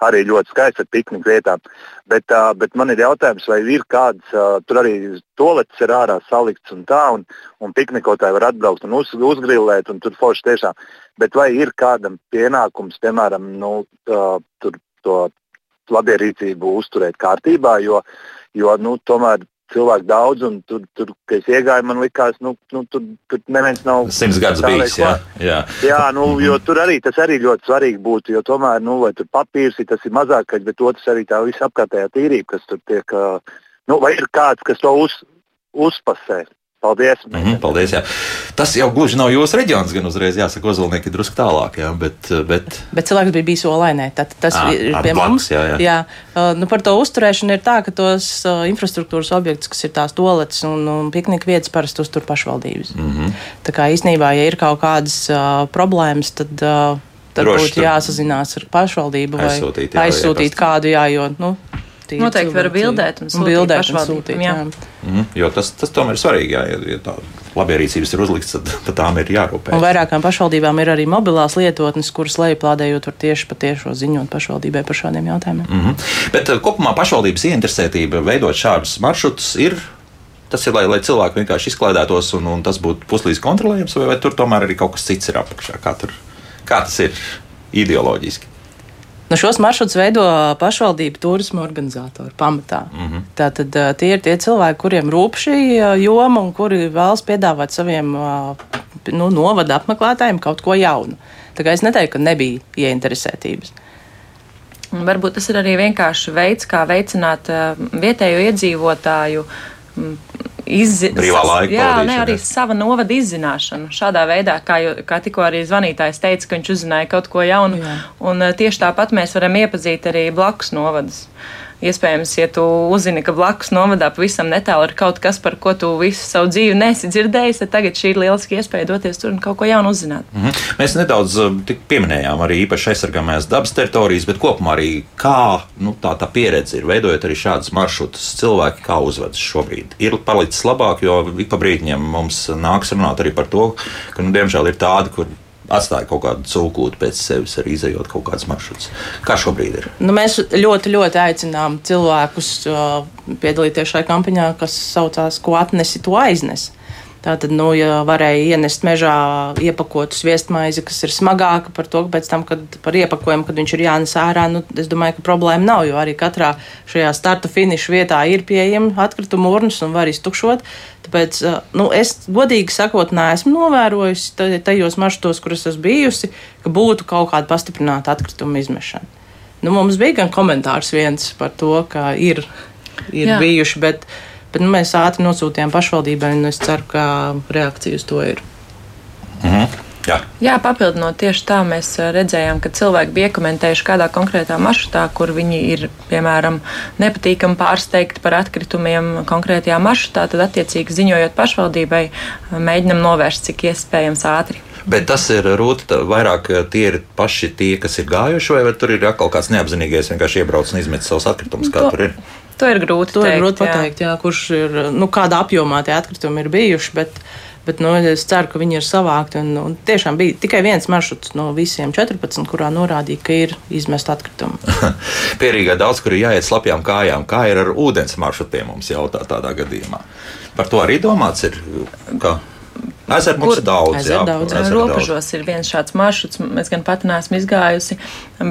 Arī ļoti skaists ar pikniku vietām. Bet, uh, bet man ir jautājums, vai ir kāds, uh, tur arī toaletes ir ārā salikts un tā, un, un piknikotāji var atbraukt un uz, uzgrillēt, un tur forši tiešām. Bet vai ir kādam pienākums, piemēram, nu, uh, tur, to labierīcību uzturēt kārtībā, jo, jo nu, tomēr cilvēku daudz, un tur, tur kad es iegāju, man likās, nu, nu tur, tur neviens nav. Simts gadus bijis. Jā, jā. Jā, nu, jo tur arī tas arī ļoti svarīgi būtu, jo tomēr, nu, vai tur papīrs ir, tas ir mazākais, bet otrs arī tā visa apkārtējā tīrība, kas tur tiek, nu, vai ir kāds, kas to uz, uzpasē. Paldies! Mhm, paldies. Jā. Tas jau gluži nav jūsu reģions, gan uzreiz jāsaka, Ozolnieki ir drusku tālāk. Jā, bet, bet Bet cilvēks bija bijis olainē. Tad tas Ā, ir pie mums. jā, jā. jā. Nu, par to uzturēšanu ir tā, ka tos uh, infrastruktūras objektus, kas ir tās toaletes un, un piknika vietas, parasti uztur pašvaldības. Mm Mhm. -hmm. Tā kā īstenībā, ja ir kaut kādas uh, problēmas, tad. Uh, Tad Droši būtu jāsazinās ar pašvaldību vai aizsūtīt, jā, aizsūtīt iepastu. kādu, jā, jo, nu, tie Noteikti var bildēt un sūtīt bildēt un sūtīt, jā. jā. mhm, jo tas, tas tomēr ir svarīgi. Jā, ja, ja tā labierīcības ir uzlikts, tad par tām ir jārūpējas. Un vairākām pašvaldībām ir arī mobilās lietotnes, kuras lejuplādējot var tieši patiešo ziņot pašvaldībai par šādiem jautājumiem. Mm -hmm. Bet uh, kopumā pašvaldības ieinteresētība veidot šādus maršrutus ir. Tas ir, lai, lai cilvēki vienkārši izklaidētos un, un tas būtu puslīdz kontrolējams, vai, vai tur tomēr arī kaut kas cits ir apakšā? Kā, tur, kā tas ir ideoloģiski? Nu, šos maršrutus veido pašvaldību turisma organizatori pamatā. Mm Mhm. -hmm. Tātad tie ir tie cilvēki, kuriem rūp šī joma un kuri vēlas piedāvāt saviem nu, novada apmeklētājiem kaut ko jaunu. Tā kā es neteiktu, ka nebija ieinteresētības. Un varbūt tas ir arī vienkārši veids, kā veicināt vietējo iedzīvotāju izzi... Brīvā laika Jā, ne, arī sava novada izzināšanu. Šādā veidā, kā, jau- kā tikko arī zvanītājs teica, ka viņš uzzināja kaut ko jaunu. Jā. Un uh, tieši tāpat mēs varam iepazīt arī blakus novadus. Iespējams, ja tu uzzini, ka blakus novadā pavisam netālu ir kaut kas, par ko tu visu savu dzīvi nesi dzirdējis, tad tagad šī ir lieliska iespēja doties tur un kaut ko jaunu uzzināt. Mhm. Mēs nedaudz tik pieminējām arī īpaši aizsargāmās dabas teritorijas, bet kopumā arī kā nu, tā, tā pieredze ir veidojot arī šādus maršrutus. Cilvēki kā uzvedas šobrīd. Ir palicis labāk, jo ik pa brīdim mums nāks runāt arī par to, ka, nu, diemžēl, ir tādi, kur atstāja kaut kādu cūkūtu pēc sevis, arī izējot kaut kādus maršrutus. Kā šobrīd ir? Nu, mēs ļoti, ļoti aicinām cilvēkus uh, piedalīties šajā kampaņā, kas saucās, ko atnesi, to aiznes. Tātad, nu, ja varēja ienest mežā iepakotu sviestmaizi, kas ir smagāka par to, pēc tam, kad par iepakojumu, kad viņš ir jānes ārā, nu, es domāju, ka problēma nav, jo arī katrā šajā starta finiša vietā ir pieejama atkrituma urnas un var iztukšot. Tāpēc, nu, es godīgi sakot, neesmu novērojusi tajos maršrutos, kur es esmu bijusi, ka būtu kaut kāda pastiprināta atkrituma izmešana. Nu, mums bija gan komentārs viens par to, ka ir, ir Jā. bijuši, bet Bet nu, mēs ātri nosūtījām pašvaldībai, un es ceru, ka reakcija uz to ir. Mhm. Jā. Jā, papildinot tieši tā, mēs redzējām, ka cilvēki bija komentējuši kādā konkrētā maršrutā, kur viņi ir, piemēram, nepatīkami pārsteigti par atkritumiem konkrētajā maršrutā, tad attiecīgi ziņojot pašvaldībai, mēģinam novērst, cik iespējams ātri. Bet tas ir rūta, vairāk tie ir paši tie, kas ir gājuši, vai tur ir atkal kāds neapzinīgais, vienkārši iebrauc un izmet savus atkritumus, kā to, tur ir. To ir grūti to pateikt. Ir grūti pateikt jā. Jā, kurš ir, nu, kādā apjomā tie atkritumi ir bijuši. Bet, bet nu, es ceru, ka viņi ir savākti. Un, un tiešām bija tikai viens maršruts no visiem 14, kurā norādīja, ka ir izmest atkritumi. Pierīgā daudz, kur ir jāiet slapjām kājām. Kā ir ar ūdens maršrutiem, mums jautā tādā gadījumā. Par to arī domāts ir. Kā? Ezeru mums ir daudz. Jā, daudz. Robežos ir viens šāds maršruts. Es gan pat neesmu izgājusi,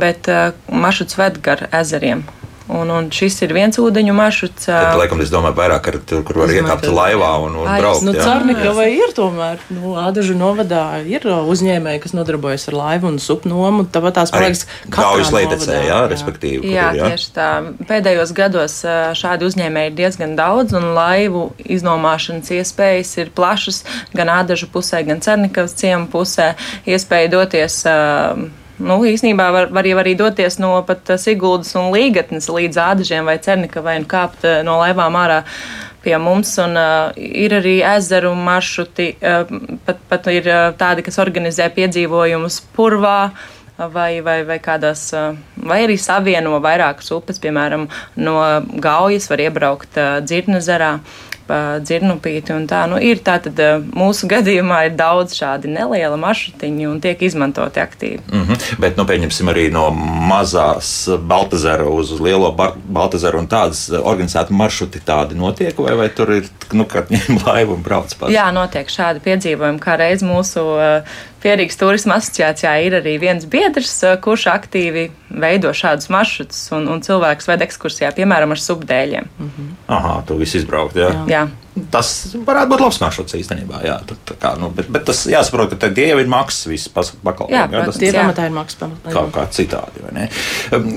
bet uh, maršruts ved gar ezeriem. Un, un šis ir viens ūdeņu maršruts. Tad, laikam, es domāju, vairāk ar tur, kur var iekāpt laivā un, un braukt. Nu, Cārnikavai ir tomēr, nu, Ādažu novadā ir uzņēmēji, kas nodarbojas ar laivu un supnomu. Tāpat tās projekts Gaujas leidecē, jā, respektīvi. Kur, jā, jā, tieši tā. Pēdējos gados šādi uzņēmēji ir diezgan daudz un laivu iznomāšanas iespējas ir plašas gan Ādažu pusē, gan Cernikavas ciemu pusē. Iespēja doties uh, nu, īsnībā var, var jau arī doties no pat eh, Siguldas un Līgatnes līdz Ādažiem vai Cernikavai un kāpt eh, no laivām ārā pie mums. Un, uh, ir arī ezeru maršruti, uh, pat, pat ir uh, tādi, kas organizē piedzīvojumus purvā. Vai, vai, vai kādās, vai arī savieno vairākas upes, piemēram, no Gaujas var iebraukt Dzirnezerā. Uh, dzirnupīti un tā. Nu, ir tā tad mūsu gadījumā ir daudz šādi neliela maršrutiņi un tiek izmantoti aktīvi. Mm -hmm. Bet, nu, pieņemsim arī no mazās Baltazara uz lielo Baltazaru un tādas organizēta maršruti tādi notiek, vai, vai tur ir, nu, kad ņem laivu un brauc pats? Jā, notiek šādi piedzīvojumi, kā reiz mūsu uh, Pierīgas turisma asociācijā ir arī viens biedrs, eh, kurš aktīvi veido šādus maršrutus, un, un cilvēks ved ekskursijā, piemēram, ar subdēļiem. Mm -hmm. Aha, tu viss izbraukt, jā. jā. jā. Tas varētu būt labs maršruts īstenībā. Jā, tā kā, nu, bet, bet tas jāsaprot, ka tie jau ir maksas visas pakalpojumi. Jā, jā, tas tie pamatā ir maksas. Kā, kā citādi. Vai, ne?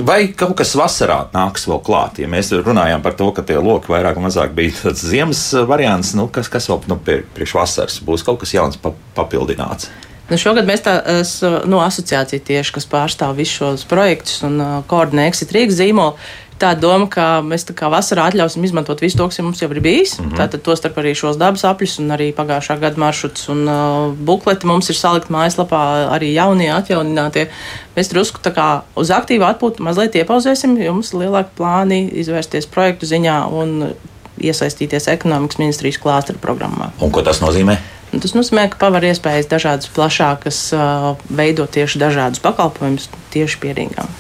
vai kaut kas vasarā nāks vēl klāt? Ja mēs runājām par to, ka tie loki vairāk vai mazāk bija tāds ziemas variants, nu, kas, kas vēl nu, priekš vasaras būs kaut kas jauns papildināts. Nu, šogad mēs tā esam nu, asociācija tieši, kas pārstāv visus šos projektus un uh, koordinē Exit Rīgas zīmolu. Tā doma, ka mēs tā kā vasarā atļausim izmantot visu to, kas mums jau ir bijis. Mm -hmm. Tātad, tostarp arī šos dabas apļus un arī pagājušā gada maršruts un uh, bukleti mums ir salikt mājaslapā arī jaunie, atjauninātie. Mēs drusku tā kā uz aktīvu atpūtu mazliet iepauzēsim, jo mums ir lielāki plāni izvērsties projektu ziņā un iesaistīties ekonomikas ministrijas klāstra programmā. Un ko tas nozīmē? Tas nozīmē, ka paver iespējas dažādas plašākas, uh, veidot tieši dažādus pakalpojumus tieši pierīgām.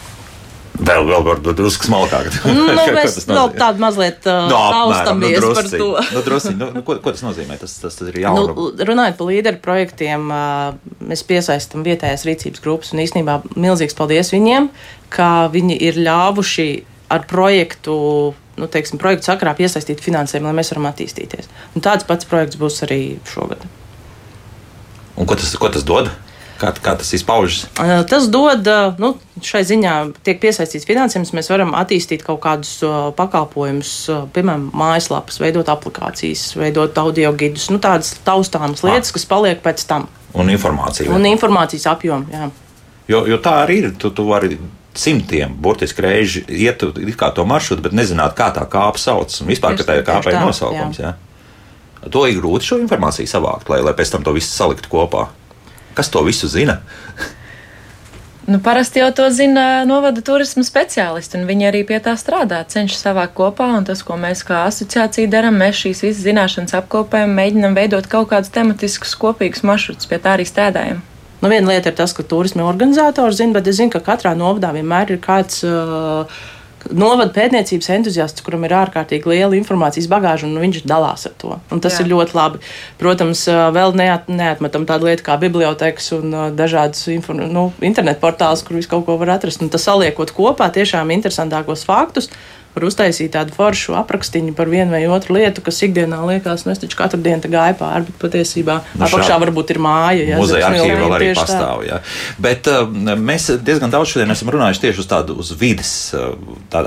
Vēl, vēl var būt drusku smalkāk. Nu, mēs vēl tādu mazliet uh, no, austamies nu, par to. nu, drusi, nu, nu, ko, ko tas nozīmē? Tas, tas, tas ir jaunu. Nu, runājot par līderu projektiem, uh, mēs piesaistam vietējās rīcības grupas un īstenībā milzīgs paldies viņiem, ka viņi ir ļāvuši ar projektu nu, teiksim, projektu sakarā piesaistīt finansējumu, lai mēs varam attīstīties. Un tāds pats projekts būs arī šogad. Un ko tas, ko tas dod? Kā, kā tas izpaužas? Tas dod, nu, šai ziņā tiek piesaistīts finansējums. Mēs varam attīstīt kaut kādus pakalpojumus, piemēram, mājaslapas, veidot aplikācijas, veidot audio gidus, nu, tādas taustāmas lietas, ah. kas paliek pēc tam. Un informācija. Un informācijas apjomu, jā. Jo, jo tā arī ir. Tu, tu vari simtiem burtiski reizi iet to maršrutu, bet nezināt, kā tā kāpa sauc. Un vispār, ka tā ir nosaukums. Jā. Jā. To ir grūti šo informāciju savākt, lai, lai pēc tam to visu saliktu kopā. Kas to visu zina? Nu, parasti jau to zina novada turisma speciālisti, un viņi arī pie tā strādā, cenšas savākt kopā. Tas, ko mēs kā asociācija darām, mēs šīs visas zināšanas apkopējam, mēģinam veidot kaut kādus tematiskus kopīgus maršrutus, pie tā arī strādājam. Nu, viena lieta ir tas, ka turisma organizators zina, bet es zinu, ka katrā novadā vienmēr ir kāds. Uh, novada pētniecības entuziasts, kuram ir ārkārtīgi liela informācijas bagāža, un viņš dalās ar to. Un tas Jā. ir ļoti labi. Protams, vēl neat, neatmetam tādu lietu kā bibliotekas un dažādas nu, internetu portālus, kur visu kaut ko var atrast. Un tas saliekot kopā tiešām interesantākos faktus var uztaisīt tādu foršu aprakstiņu par vienu vai otru lietu, kas ikdienā liekas, nu es taču katru dienu gāju pāri, bet patiesībā nu, apakšā varbūt ir māja. Ja, Muzeja arhīva vēl arī pastāv. Jā. Bet uh, mēs diezgan daudz šodien esam runājuši tieši uz tādu uz vides uh,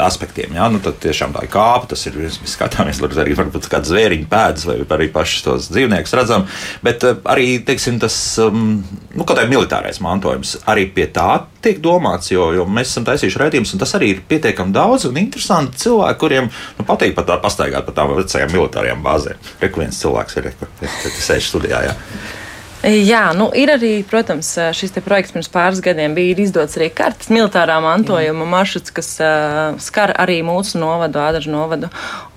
aspektiem. Jā, nu tad tiešām tā ir kāpa, tas ir, mēs skatāmies, arī varbūt kāds zvēriņu pēdas vai arī pašus tos dzīvniekus redzam, bet uh, arī, teiksim, tas, um, nu, kaut kā militārais mantojums, arī pie tā tiek domāts, jo, jo mēs esam taisījuši raidījumus, un tas arī ir pietiekami daudz un interesanti cilvēki, kuriem nu, patīk pat tā pastaigāt pa tām vecajām militārajām bāzēm. Reku viens cilvēks ir, kas sēž studijā. Jā. Jā, nu, ir arī, protams, šis projekts pirms pāris gadiem bija izdots arī kartes militārā mantojuma maršruts, kas uh, skar arī mūsu novadu, Ādažu novadu.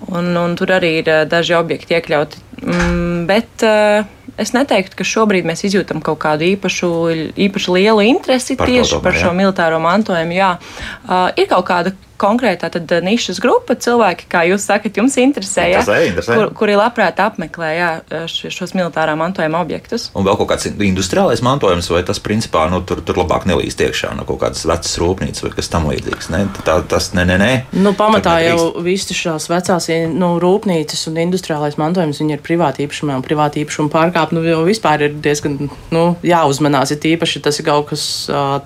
Un, un tur arī ir daži objekti iekļauti. Mm, bet uh, es neteiktu, ka šobrīd mēs izjūtam kaut kādu īpašu, īpašu lielu interesi par tieši par šo jā. militāro mantojumu. Jā, uh, ir kaut kāda konkrētā tad eh, nišas grupa cilvēki, kā jūs sakat, jums interesē, ja, interesē. Kur, kuri labprāt apmeklē jā, šos militārā mantojuma objektus. Un vēl kaut kāds industriālais mantojums, vai tas principā nu, tur, tur labāk nelīst iekšā no kaut kādas vecas rūpnīcas vai kas tam līdzīgs? Ne? Tā, tas ne, ne, ne. Nu, pamatā jau visas šīs vecās nu, rūpnīcas un industriālais mantojums ir privāti īpašumā un privāti īpašuma pārkāpumi nu, jau vispār ir diezgan nu, jāuzmanās. Ir īpaši tas ir kaut kas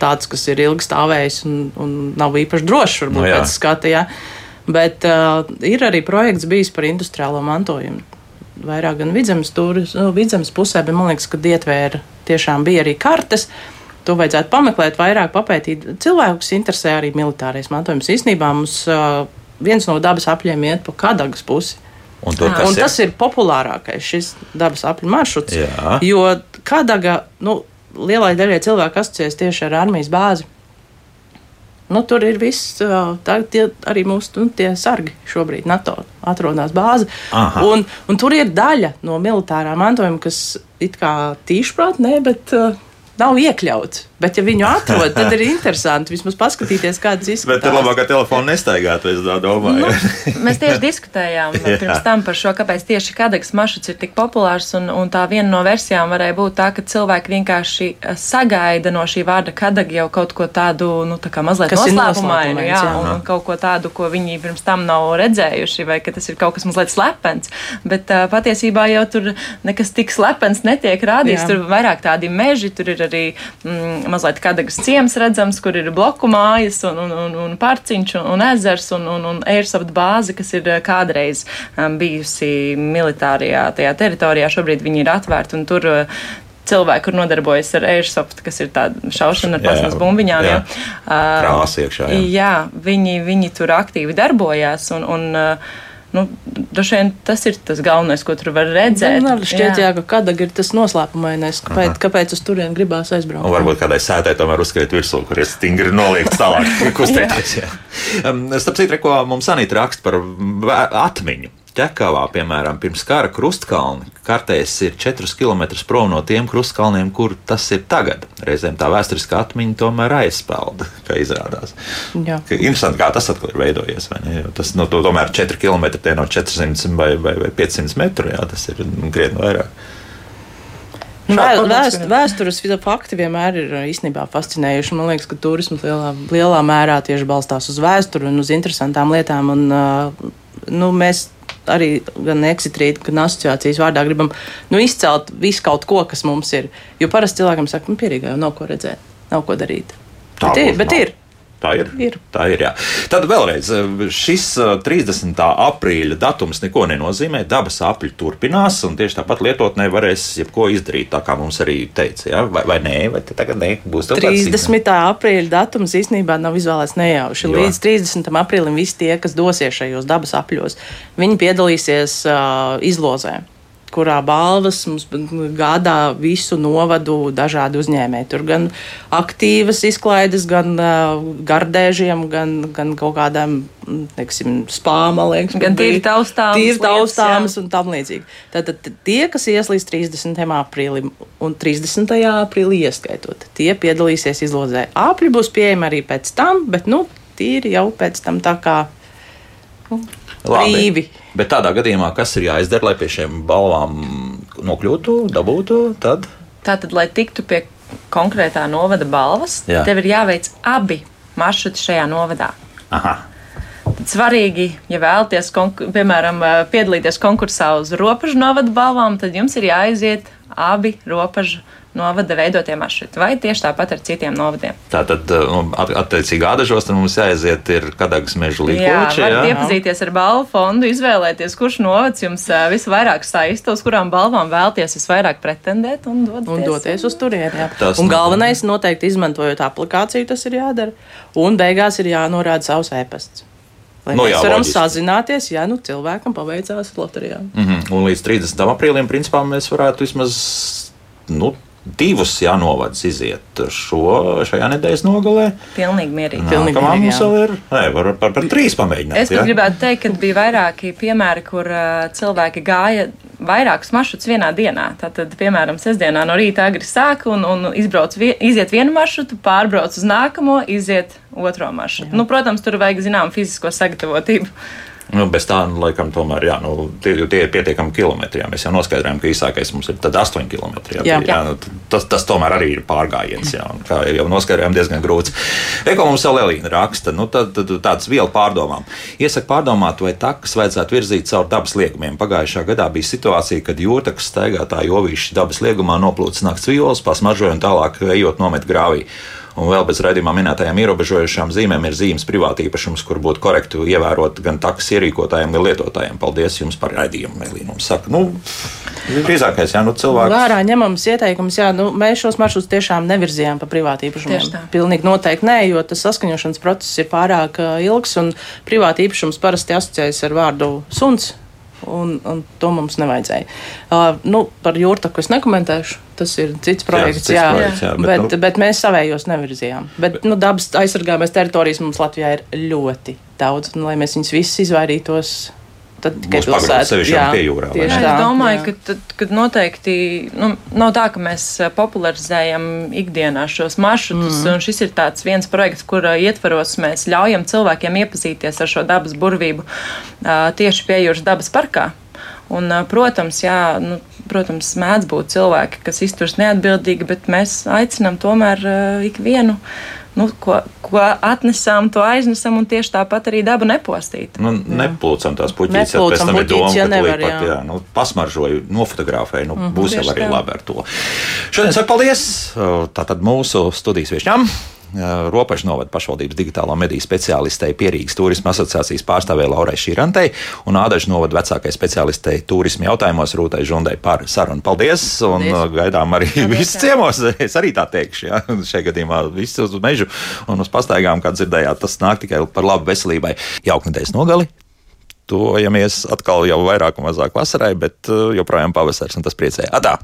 tāds, kas ir ilgi stāvējis un, un nav īpaši drošs. Varbūt, nu, pēc skata. Ja? Bet uh, ir arī projekts bijis par industriālo mantojumu. Vairāk gan vidzemes, turis, nu, vidzemes pusē, bet man liekas, ka dietvēra tiešām bija arī kartes. To vajadzētu pameklēt, vairāk papētīt. Cilvēkus interesē arī militārais mantojums. Īsnībā mums uh, viens no dabas apļiem iet pa Kadagas pusi. Un, tur, un tas ir populārākais šis dabas apļu maršruts. Jā. Jo Kadaga nu, lielai daļai cilvēku asociēs tieši ar armijas bāzi. Nu, tur ir viss, tā, tie, arī mūsu nu, sargi šobrīd, NATO atrodas bāze. Aha. Un, un tur ir daļa no militārā mantojuma, kas it kā tīšprāt, ne, bet uh, nav iekļauts. Bet, ja viņu atrod, tad ir interesanti vismaz paskatīties, kādas izskatās. Bet ir labāk, ka telefonu nestaigāt, es domāju. Nu, mēs tieši diskutējām pirms tam par šo, kāpēc tieši Kadagas maršruts ir tik populārs, un, un tā viena no versijām varēja būt tā, ka cilvēki vienkārši eh, sagaida no šī vārda Kadaga jau kaut ko tādu, nu, tā kā mazliet noslēpumainu, jā, jā. Un, un kaut ko tādu, ko viņi pirms tam nav redzējuši, vai ka tas ir kaut kas mazliet slepens. Bet uh, patiesībā jau tur nekas tik slepens netiek rādīts, jā. tur vairāk tādi meži, tur ir arī mm, mazliet kadagas ciems redzams, kur ir bloku mājas un, un, un, un parciņš un, un ezers un, un, un airsoft bāze, kas ir eh, kādreiz um, bijusi militārajā tajā teritorijā. Šobrīd viņi ir atvērti un tur uh, cilvēki, kur nodarbojas ar airsoft, kas ir tāda šaušana ar plasmas bumbiņām. Jā, jā. Krāsa iekšā. Jā, jā viņi, viņi tur aktīvi darbojās. Un, un, uh, Nu, Droši vien tas ir tas galvenais, ko tur var redzēt. Man nu, šķiet, jā. Jā, ka kāda ir tas noslēpumainais, kāpēc, Aha. kāpēc uz turieni gribās aizbraukt. Un varbūt kādai sētē tomēr uzskriet virsū, kur ir stingri noliekts tālāk, kustēties. um, starp citu, ko mums Anita raksta par atmiņu. Ķekavā, piemēram, pirms kara krustkalni, kartēs ir 4 km prom no tiem krustkalniem, kur tas ir tagad. Reizēm tā vēsturiskā atmiņa tomēr aizspēlda, kā izrādās. Jā. Ka interesanti, kā tas atkal ir veidojies. Tas nu, to, tomēr 4 km no 400 vai, vai, vai 500 metru, jā, tas ir nu, krietni vairāk. Vēst, vēstures fakti vienmēr ir īstenībā fascinējuši. Man liekas, ka turisms lielā, lielā mērā tieši balstās uz vēsturi un uz interesantām lietām. Un, nu, mēs arī gan eksitrīt, gan asociācijas vārdā gribam nu, izcelt visu kaut ko, kas mums ir. Jo parasti cilvēkam saka, ka nu, pierīgā jau nav ko redzēt, nav ko darīt. Tā bet, ir, bet ir. Tā ir. ir. Tā ir jā. Tad vēlreiz šis 30. aprīļa datums neko nenozīmē. Dabas apli turpinās, un tieši tāpat lietotnē varēs jebko izdarīt, tā kā mums arī teica. Ja? Vai, vai nē, vai tagad nē, būs 30. aprīļa datums īstenībā nav izvēlēts nejauši. Jo. Līdz 30. aprīlim visi tie, kas dosies šajos dabas apļos, viņi piedalīsies uh, izlozē kurā balvas mums gādā visu novadu dažādi uzņēmēji. Tur gan aktīvas izklaides, gan uh, gardēžiem, gan, gan kaut kādām, teiksim, spāma, liekas, gan tīri taustāmas. Tīri taustāmas un tam līdzīgi. Tātad tie, kas ies līdz 30. aprīlim un 30. aprīlī ieskaitot, tie piedalīsies izlozē. Āpļi būs pieejami arī pēc tam, bet, nu, tīri jau pēc tam tā kā nu. Brīvi. Bet tādā gadījumā, kas ir jāizdara, lai pie šiem balvām nokļūtu, dabūtu, tad Tātad, lai tiktu pie konkrētā novada balvas, Jā. tev ir jāveic abi maršruti šajā novadā. aha, Tad svarīgi, ja vēlaties, piemēram, eh, piedalīties konkursā uz robežu novada balvām, tad jums ir jāaiziet abi robežu novada veidotie maršruti, vai tieši tāpat ar citiem novadiem. tātad nu, at- attiecīgi ādažos tad mums jāaiziet ir kadagas meža Jā, līkoči. varat jā? iepazīties ar balvu fondu, izvēlēties, kurš novads jums eh, visvairāk saista, uz kurām balvām vēlties visvairāk pretendēt un doties. Un doties uz turieni. jā. Tas Un nav- galvenais, noteikti izmantojot aplikāciju, tas ir jādara. Un beigās ir jānorāda savs e-pasts. Lai Nu mēs jā, varam loģiski. sazināties, ja nu cilvēkam paveicās loterijā. Mhm. Un līdz 30. aprīlim, principā, mēs varētu vismaz nu, divus jānovads iziet šo, šajā nedēļas nogalē. Pilnīgi mierīgi. Pilnīgi Nākamā mierīgi, mums jā. vēl ir ne, var, par, par trīs pamēģināt. Es jā? gribētu teikt, ka bija vairāki piemēri, kur uh, cilvēki gāja vairākus maršrutus vienā dienā. Tātad, piemēram, sestdienā no rīta agri sāk un, un izbrauc, vie, iziet vienu maršrutu, pārbrauc uz nākamo, iziet otro maršrutu. Nu, protams, tur vajag zinām fizisko sagatavotību. Nu, bez tā, nu, laikam, tomēr, jā, nu, tie, tie ir pietiekami kilometri. Jā. Mēs jau noskaidrojām, ka īsākais mums ir 8 km. Jā, Jā. jā, nu, tas, tas tomēr arī ir pārgājiens. Jā, kā jau noskaidrojām, diezgan grūts. Eko mums vēl Elīna raksta, nu, tad, tad, tāds vielu pārdomām. Iesaka pārdomāt, vai takas vajadzētu virzīt caur dabas liegumiem. Pagājušā gadā bija situācija, kad jūtakas staigātāji jovīši dabas liegumā noplūcis nakts violas, pasmaržoja un tālāk ejot nomet grāvī. Un vēl bez redzamām minētajām ierobežojušām zīmēm ir zīmes privāti īpašums, kur būtu korekti ievērot gan takas ierīkotājiem, gan lietotājiem. Paldies jums par raidījumu, Melīna. Mums saka, nu, drīzākais, jā, nu, cilvēks. Vērā ņemams ieteikums, jā, nu, mēs šos maršrutus tiešām nevirzījām pa privātu īpašumu. Tieši tā. Pilnīgi noteikti nē, jo tas saskaņošanas process ir pārāk ilgs un privāti īpašums parasti asociējas ar vārdu suns. Un, un to mums nevajadzēja. Uh, nu, par jūrtaku es nekomentēšu. Tas ir cits projekts, cits jā, projekts, jā, bet, bet, nu- bet, bet mēs savējos nevirzījām. Bet, nu, dabas aizsargājumās teritorijas mums Latvijā ir ļoti daudz. Un, lai mēs viņus visus izvairītos, tad tikai sevišķi Jā, pie jūrā, tieši tā, es domāju, jā. ka, tad, kad noteikti nu, nav tā, ka mēs eh, popularizējam ikdienā šos maršrutus. Mm. Šis ir tāds viens projekts, kura ietvaros mēs ļaujam cilvēkiem iepazīties ar šo dabas burvību ā, tieši pie jūras dabas parkā. Un, ā, protams, jā, nu, protams, mēdz būt cilvēki, kas izturas neatbildīgi, bet mēs aicinām tomēr uh, ikvienu, nu, ko, ko atnesām, to aiznesam, un tieši tāpat arī dabu nepostīt. Nu, nepulcam tās puķītes, ja pēc tam ir doma, ja ka nevar, pat, jā. jā, nu, pasmaržoju, nofotografēju, nu, būs jau arī tā. labi ar to. Šodien saku paldies! Tātad mūsu studijas viešņām. Ropažu novada pašvaldības digitālo mediju speciālistei Pierīgas turisma asociācijas pārstāvēja Laurai Šīrantei un Ādažu novada vecākajai speciālistei turisma jautājumos Rūtai Žundai par sarunu. Paldies! Un Paldies. uh, gaidām arī visus ciemos. Es arī tā teikšu, ja šajā gadījumā viss uz mežu un uz pastaigām, kā dzirdējāt, tas nāk tikai par labu veselībai. Jauka nedēļas nogali! Tojamies atkal jau vairāk un mazāk vasarai, bet uh, joprojām pavasars un tas priecē. Atā!